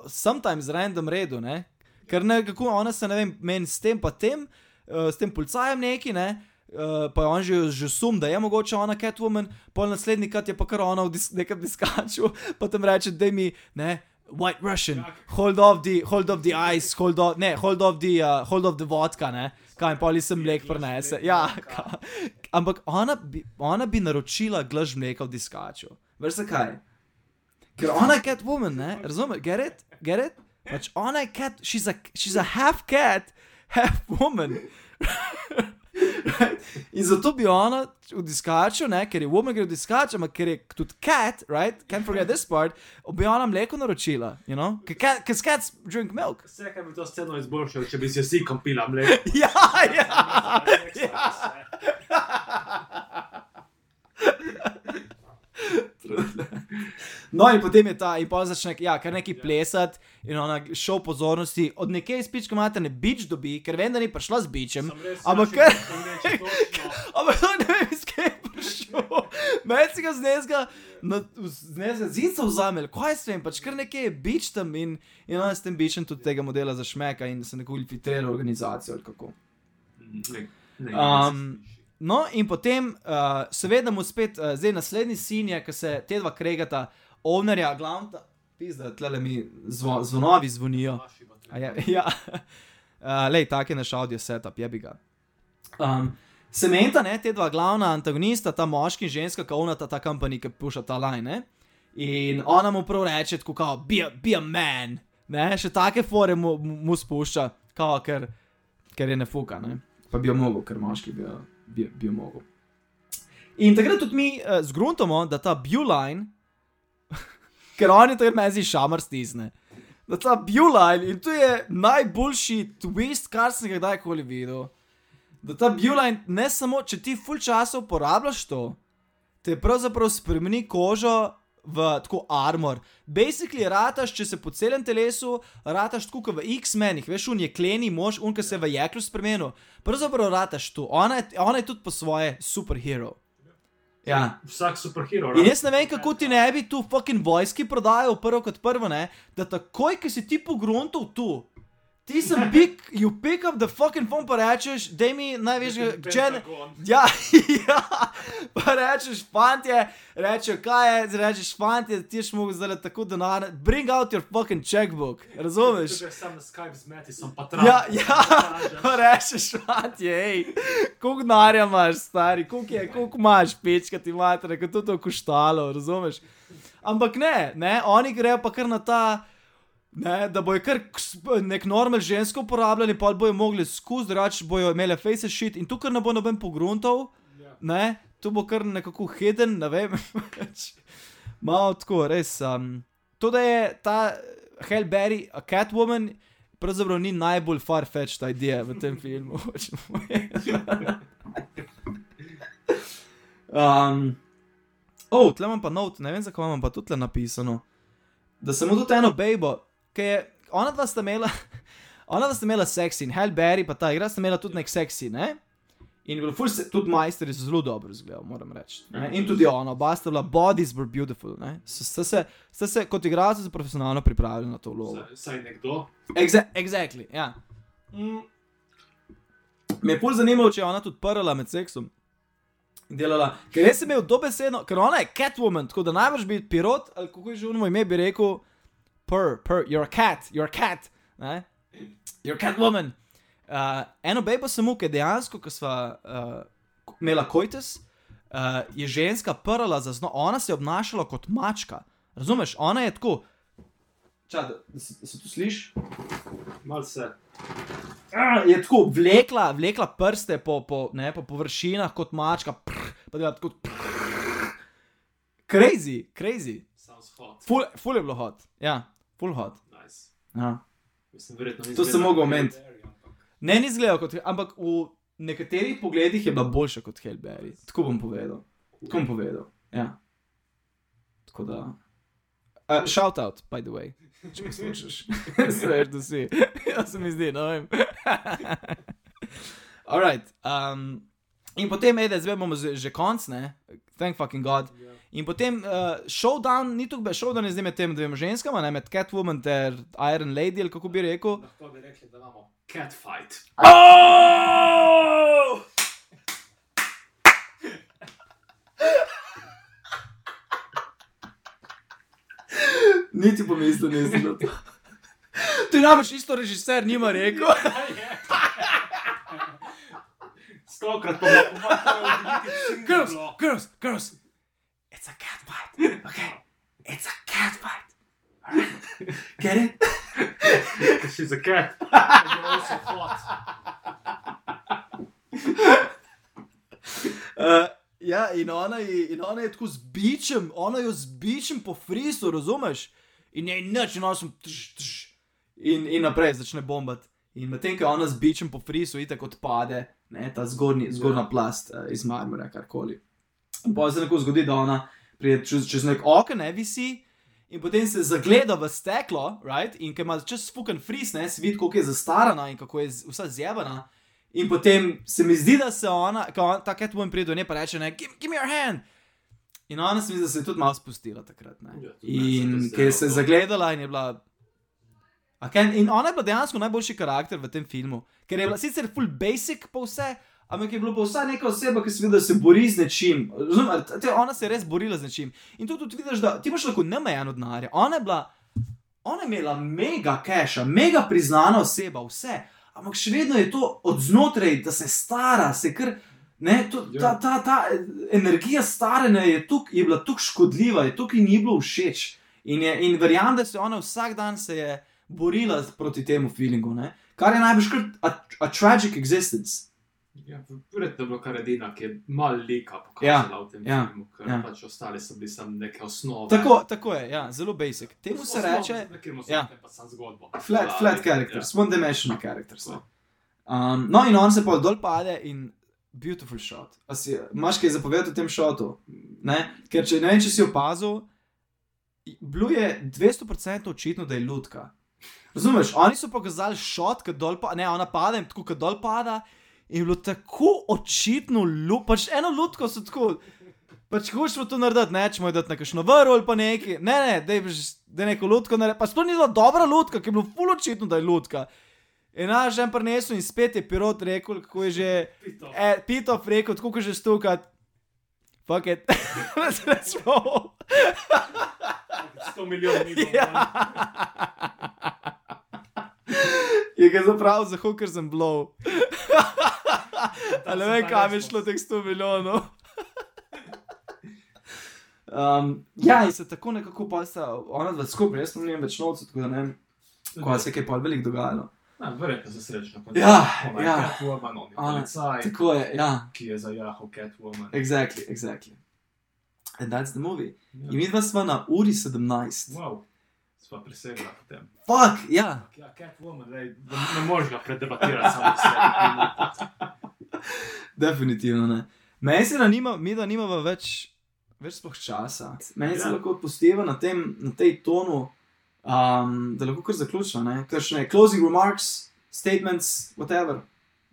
sometimes random redu, ne? Ker ne, kako ona se ne vem, meni s tem pa tem, uh, s tem policajem neki, ne? Uh, pa je on že, že sum, da je mogoče ona Catwoman, pol naslednji kat je pa kar ona v dis nekem diskaču, <laughs> pa tam reče, da mi, ne, White Russian, hold off the, hold off the ice, hold off, ne, hold off the, uh, hold off the vodka, ne, kaj in poli sem mlek prenese. Ja, ka, ampak ona bi, ona bi naročila glaž mleka v diskaču. Veš zakaj? Ker ona je Catwoman, ne, razumeš, get it, get it? Pač ona je cat, she's a, she's a half cat, half woman. <laughs> right? In zato bi ona v diskaču, ne, ker je woman gre v diskač, ampak ker je tudi cat, right? Can't forget this part, bi ona mleko naročila, you know? Ker cats drink milk. Vse, kar bi to sceno izboljšalo, če bi si vsi kompila mleko. <laughs> ja, ja. <laughs> No, in potem je ta, in pa začne, ja, kar neki plesati, in ona šel pozornosti, od nekje iz pička mata ne bič dobi, ker vem, da ni prišla z bičem, ampak ampak ne vem, iz kje je prišel. Si ga zneska, zneska zica vzame, kaj s tem, pač kar nekje je bič tam in, in ona s tem bičem tudi tega modela zašmeka in se neko infiltrira organizacijo ali kako. Um, No, in potem, uh, seveda, mu spet, uh, zdaj naslednji sin je, ki se te dva kregata, ovnerja, glavna, pizda, tle mi zvo, zvonovi zvonijo. Je, ja, uh, <laughs> lej, tak je naš audio setup, je bi ga. Um, Sementa, ne, te dva glavna antagonista, ta moški in ženska, ki ona ta, ta kampani, ki puša ta line. In ona mu prav reče, tako kao, be a, be a man, ne, še take fore mu, mu spušča, kao, ker, ker je ne fuka, ne. Pa bi jo mogel, ker moški bi jo bi, bi mogel. In takrat tudi mi uh, zgruntamo, da ta Buline, <laughs> ker oni to mezi šamar stisne. Da ta Buline, in to je najboljši twist, kar sem ga kdajkoli videl. Da ta Buline, ne samo, če ti full časa uporabljaš to, te pravzaprav spremeni kožo v tako armor. Basically, rataš, če se po celem telesu, rataš tako kot v X-menih, veš, un je kleni mož, un ki se v jeklu spremenil. Pravzaprav rataš tu, ona je, ona je tudi po svoje superhero. Ja. Vsak superhero. In jaz ne vem, kako ti ne bi tu fucking vojski prodajal prvo kot prvo, ne? da takoj, ki si ti pogruntov tu, Ti si big, you pick up the fucking phone, pa rečeš, da mi največji, če ne. Ja, <laughs> ja, pa rečeš, fantje, rečeš, kaj je, rečeš, fantje, ti si mogel zdaj tako denar, bring out your fucking checkbook, razumeš? Če sem Skype z Meti, sem pa tam. Ja, ja, pa rečeš, fantje, hej, koliko denarja imaš, stari, koliko je, koliko imaš, pečka ti matre, kako to to koštalo, razumeš? Ampak ne, ne, oni grejo pa kar na ta. Ne, da bojo kar nek normal žensko uporabljali, pa bojo mogli skozi, drugače bojo imeli face shit in tukaj ne bo noben pogruntov, Ja. ne, tu bo kar nekako hidden, ne vem. <laughs> Malo tako, res. Um, to, da je ta Hellberry, a Catwoman, pravzaprav ni najbolj far-fetched idea v tem filmu. <laughs> um, oh, tle imam pa not, ne vem, zakaj imam pa tudi napisano. Da mu tudi eno bejbo, ki je, ona dva sta imela, <laughs> ona dva sta imela seksi in Hellberry, pa ta igra sta imela tudi nek seksi, ne? In ful se, tudi majster je zelo dobro izgledal, moram reči. ne. In tudi ona, oba sta bila, bodies were beautiful, ne? Sta se, sta se kot igralci se profesionalno pripravili na to vlogo. Saj- nekdo. Exa exactly, ja. Mm. Me je bolj zanimalo, če je ona tudi prala med seksom. Delala, ker jaz sem imel dobesedno, ker ona je Catwoman, tako da najbrž bi pirot, ali kako je že v ime, bi rekel, purr, purr, you're a cat, you're a cat, ne? You're a Catwoman. Uh, eno bejbo mu, ker dejansko, ko sva uh, imela kojtes, uh, je ženska prala za zno, ona se je obnašala kot mačka. Razumeš, ona je tako. Čak, da, da, se, da se tu slišiš? Malce. Ah, je tako vlekla, vlekla prste po, po, ne, po površinah kot mačka, prr, pa dela tako. Crazy, crazy. Sounds hot. Ful, ful je bilo hot. Ja, full hot. Nice. Ja. Mislim, verjetno To sem mogel kot omeniti. Ne, ni izgledal kot, ampak v nekaterih pogledih je bila boljša kot Hellberry. Tako bom povedal. Tako bom povedal. Ja. Tako da. Uh, shout out, by the way. Če poslušaš, sveš, <laughs> da si. Ja, se mi zdi, no vem. <laughs> Alright. Um, in potem, ej, da zdaj bomo že, že konc, ne? Thank fucking God. Ja. In potem uh, showdown, ni tukaj showdown, je zdaj med tem dvema ženskama, ne med Catwoman ter Iron Lady, ali kako bi rekel. Lahko bi rekli, da imamo catfight. Oh! Niti pomislil nisem na to. Je namreč isto režiser, nima rekel. Stokrat pomagali. Girls, girls, girls. It's a cat fight. Okay. It's a cat fight. Alright. Get it? <laughs> She's a cat. And you're also hot. Uh, ja, in ona, je, in ona je tako z bičem, ona jo z bičem po frisu, razumeš? In je nič, in ona sem tš, tš, in, in naprej začne bombati. In medtem, ko ona z bičem po frisu itak odpade, ne, ta zgornji, zgornja plast uh, iz marmora, karkoli. In pa se tako zgodi, da ona pride čez, čez nek okno, ne visi. In potem se zagleda v steklo, right? in ker ima čez fucking fris, ne, se vidi, kako je zastarana in kako je vsa zjebana. In potem se mi zdi, da se ona, ko on, ta Catwoman pride do nje, pa reče: ne, give, give me your hand. In ona se mi zdi, da se je tudi malo spustila takrat. Ne? Ja, In ker se je zagledala in je bila. Ken, in ona je bila dejansko najboljši karakter v tem filmu, ker je bila sicer full basic pa vse, ampak je bila pa vsa neka oseba, ki se vidi, da se bori z nečim. Razumem, te, ona se je res borila z nečim. In tu tudi vidiš, da ti imaš lahko nemejeno denarja. Ona je bila, ona je imela mega keša, mega priznana oseba, vse. Ampak še vedno je to od znotraj, da se stara, se kar. Ne, to, ta, Ja. ta, ta energija staranja je, tuk, je bila tako škodljiva, je tukaj ni bilo všeč. In, je- in verjamem, da se ona vsak dan se je borila proti temu feelingu, ne? kar je najbrž kar a, a tragic existence. Ja, Verjetno je bilo kar edina, ki je malo lika pokazala v tem ja, filmu, ker ja. pač ostali so bili samo neke osnove. Tako, tako je, ja, zelo basic. Temu se Osnove, reče nekim ja. osnovam pa samo zgodbo. flat, Ja, flat ja. characters, one dimensional characters. ne. Um, no, in on se pa dol pade in beautiful shot. Si, imaš kaj zapovedati o tem šotu? Ne? Ker če ne vem, če si opazil, Blue je 200% očitno, da je lutka. Razumeš, oni so pokazali šot, ki dol pa, ne, ona pade in tako, ki dol pada. In je bilo tako očitno, lu, pač eno lutko so tako. Pač hočemo to narediti, ne, če moraš dati na kakšno vrlo ali pa nekaj. Ne, ne, da je neko lutko narediti. Pa sploh ni bila dobra lutka, ki je bilo ful očitno, da je lutka. In naš že prinesel in spet je pilot rekel, kako je že. Pito. E, Pitov rekel, tako kot že stukat. Fuck it. Let's, roll. 100 milijonov Ja. <laughs> Je ga zapravil za hookers and blow. <laughs> Ali ne vem, kam je šlo teh 100 milijonov. <laughs> Um, ja, in se tako nekako pa sta, ona dva skupaj, jaz sem več novcev, tako da ne vem, kaj se je pa veliko dogajalo. Ja, Verjetno so srečni. Ja, ja. Catwoman, on je Ona- policaj, Tako je, ja, ki je zajahal Catwoman. exactly, exactly. And that's the movie. Ja. In mi dva sva na uri 17. Wow, sva presegla potem. Fuck, ja. Ja, Catwoman, lej, ne moreš ga predebatirati samo s sebi. <laughs> Definitivno ne. Meni se da nima, mi da nimamo več, več sploh časa. Meni se Ja. lahko odpustiva na, tem, na tej tonu, um, da lahko kar zaključimo. Kakšne closing remarks, statements, whatever.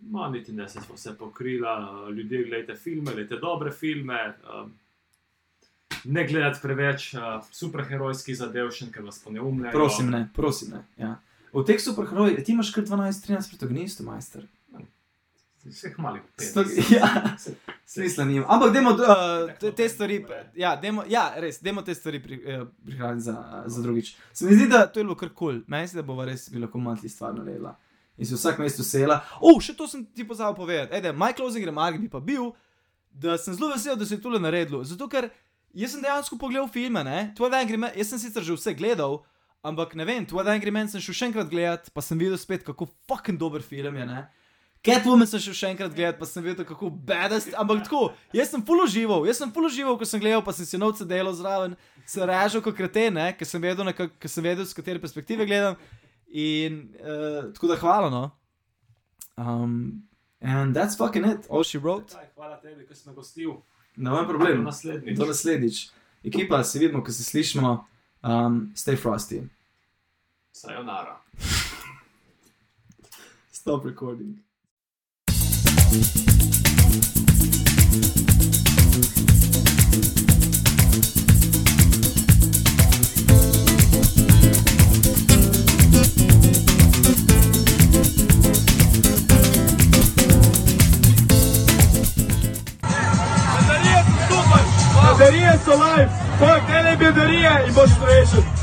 Ma, niti ne se smo vse pokrila, ljudje gledajte filme, gledajte dobre filme. Um, ne gledati preveč uh, superherojskih zadev, še ker vas poneumljajo. Prosim, ne, prosim. Ne. Ja. V teh superherojih, ti imaš kar 12-13 protagonistov, majster. Vseh malih pet. <laughs> Ja, smisla nima. Ampak dajmo uh, te, te stvari, ja, dajmo, ja, res, dajmo te stvari pri, eh, prihraniti za, za drugič. Se mi zdi, da to je bilo kar kul, cool. meni se da bo res bi lahko mantli stvar naredila. In se vsak mesto sela. O, še to sem ti pozabil povedati. Ede, my closing remark bi pa bil, da sem zelo vesel, da se je tole naredilo. Zato ker jaz sem dejansko pogledal filme, ne, tvoj Angry Man, jaz sem sicer že vse gledal. Ampak ne vem, tvoj Angry Man sem šel še enkrat gledati, pa sem videl spet, kako fucking dober film je. Ne? Catwoman sem šel še enkrat gledati, pa sem videl, kako bedast. Ampak tako, jaz sem full užival, jaz sem full užival, ko sem gledal, pa sem si novce delal zraven, se režal kot kreten, ne? ker sem vedel, nekak, ker sem vedel, z katere perspektive gledam. In uh, tako da hvala, no. Um, and that's fucking it, all she wrote. Hvala tebi, si me gostil. Ne vem Do problem. naslednjič. Do naslednjič. Ekipa, se vidimo, ko se slišimo. Um, stay frosty. Sayonara. Stop recording. Bedarije so super! Bedarije so live! Fuck, ene bedarije in boš rešil!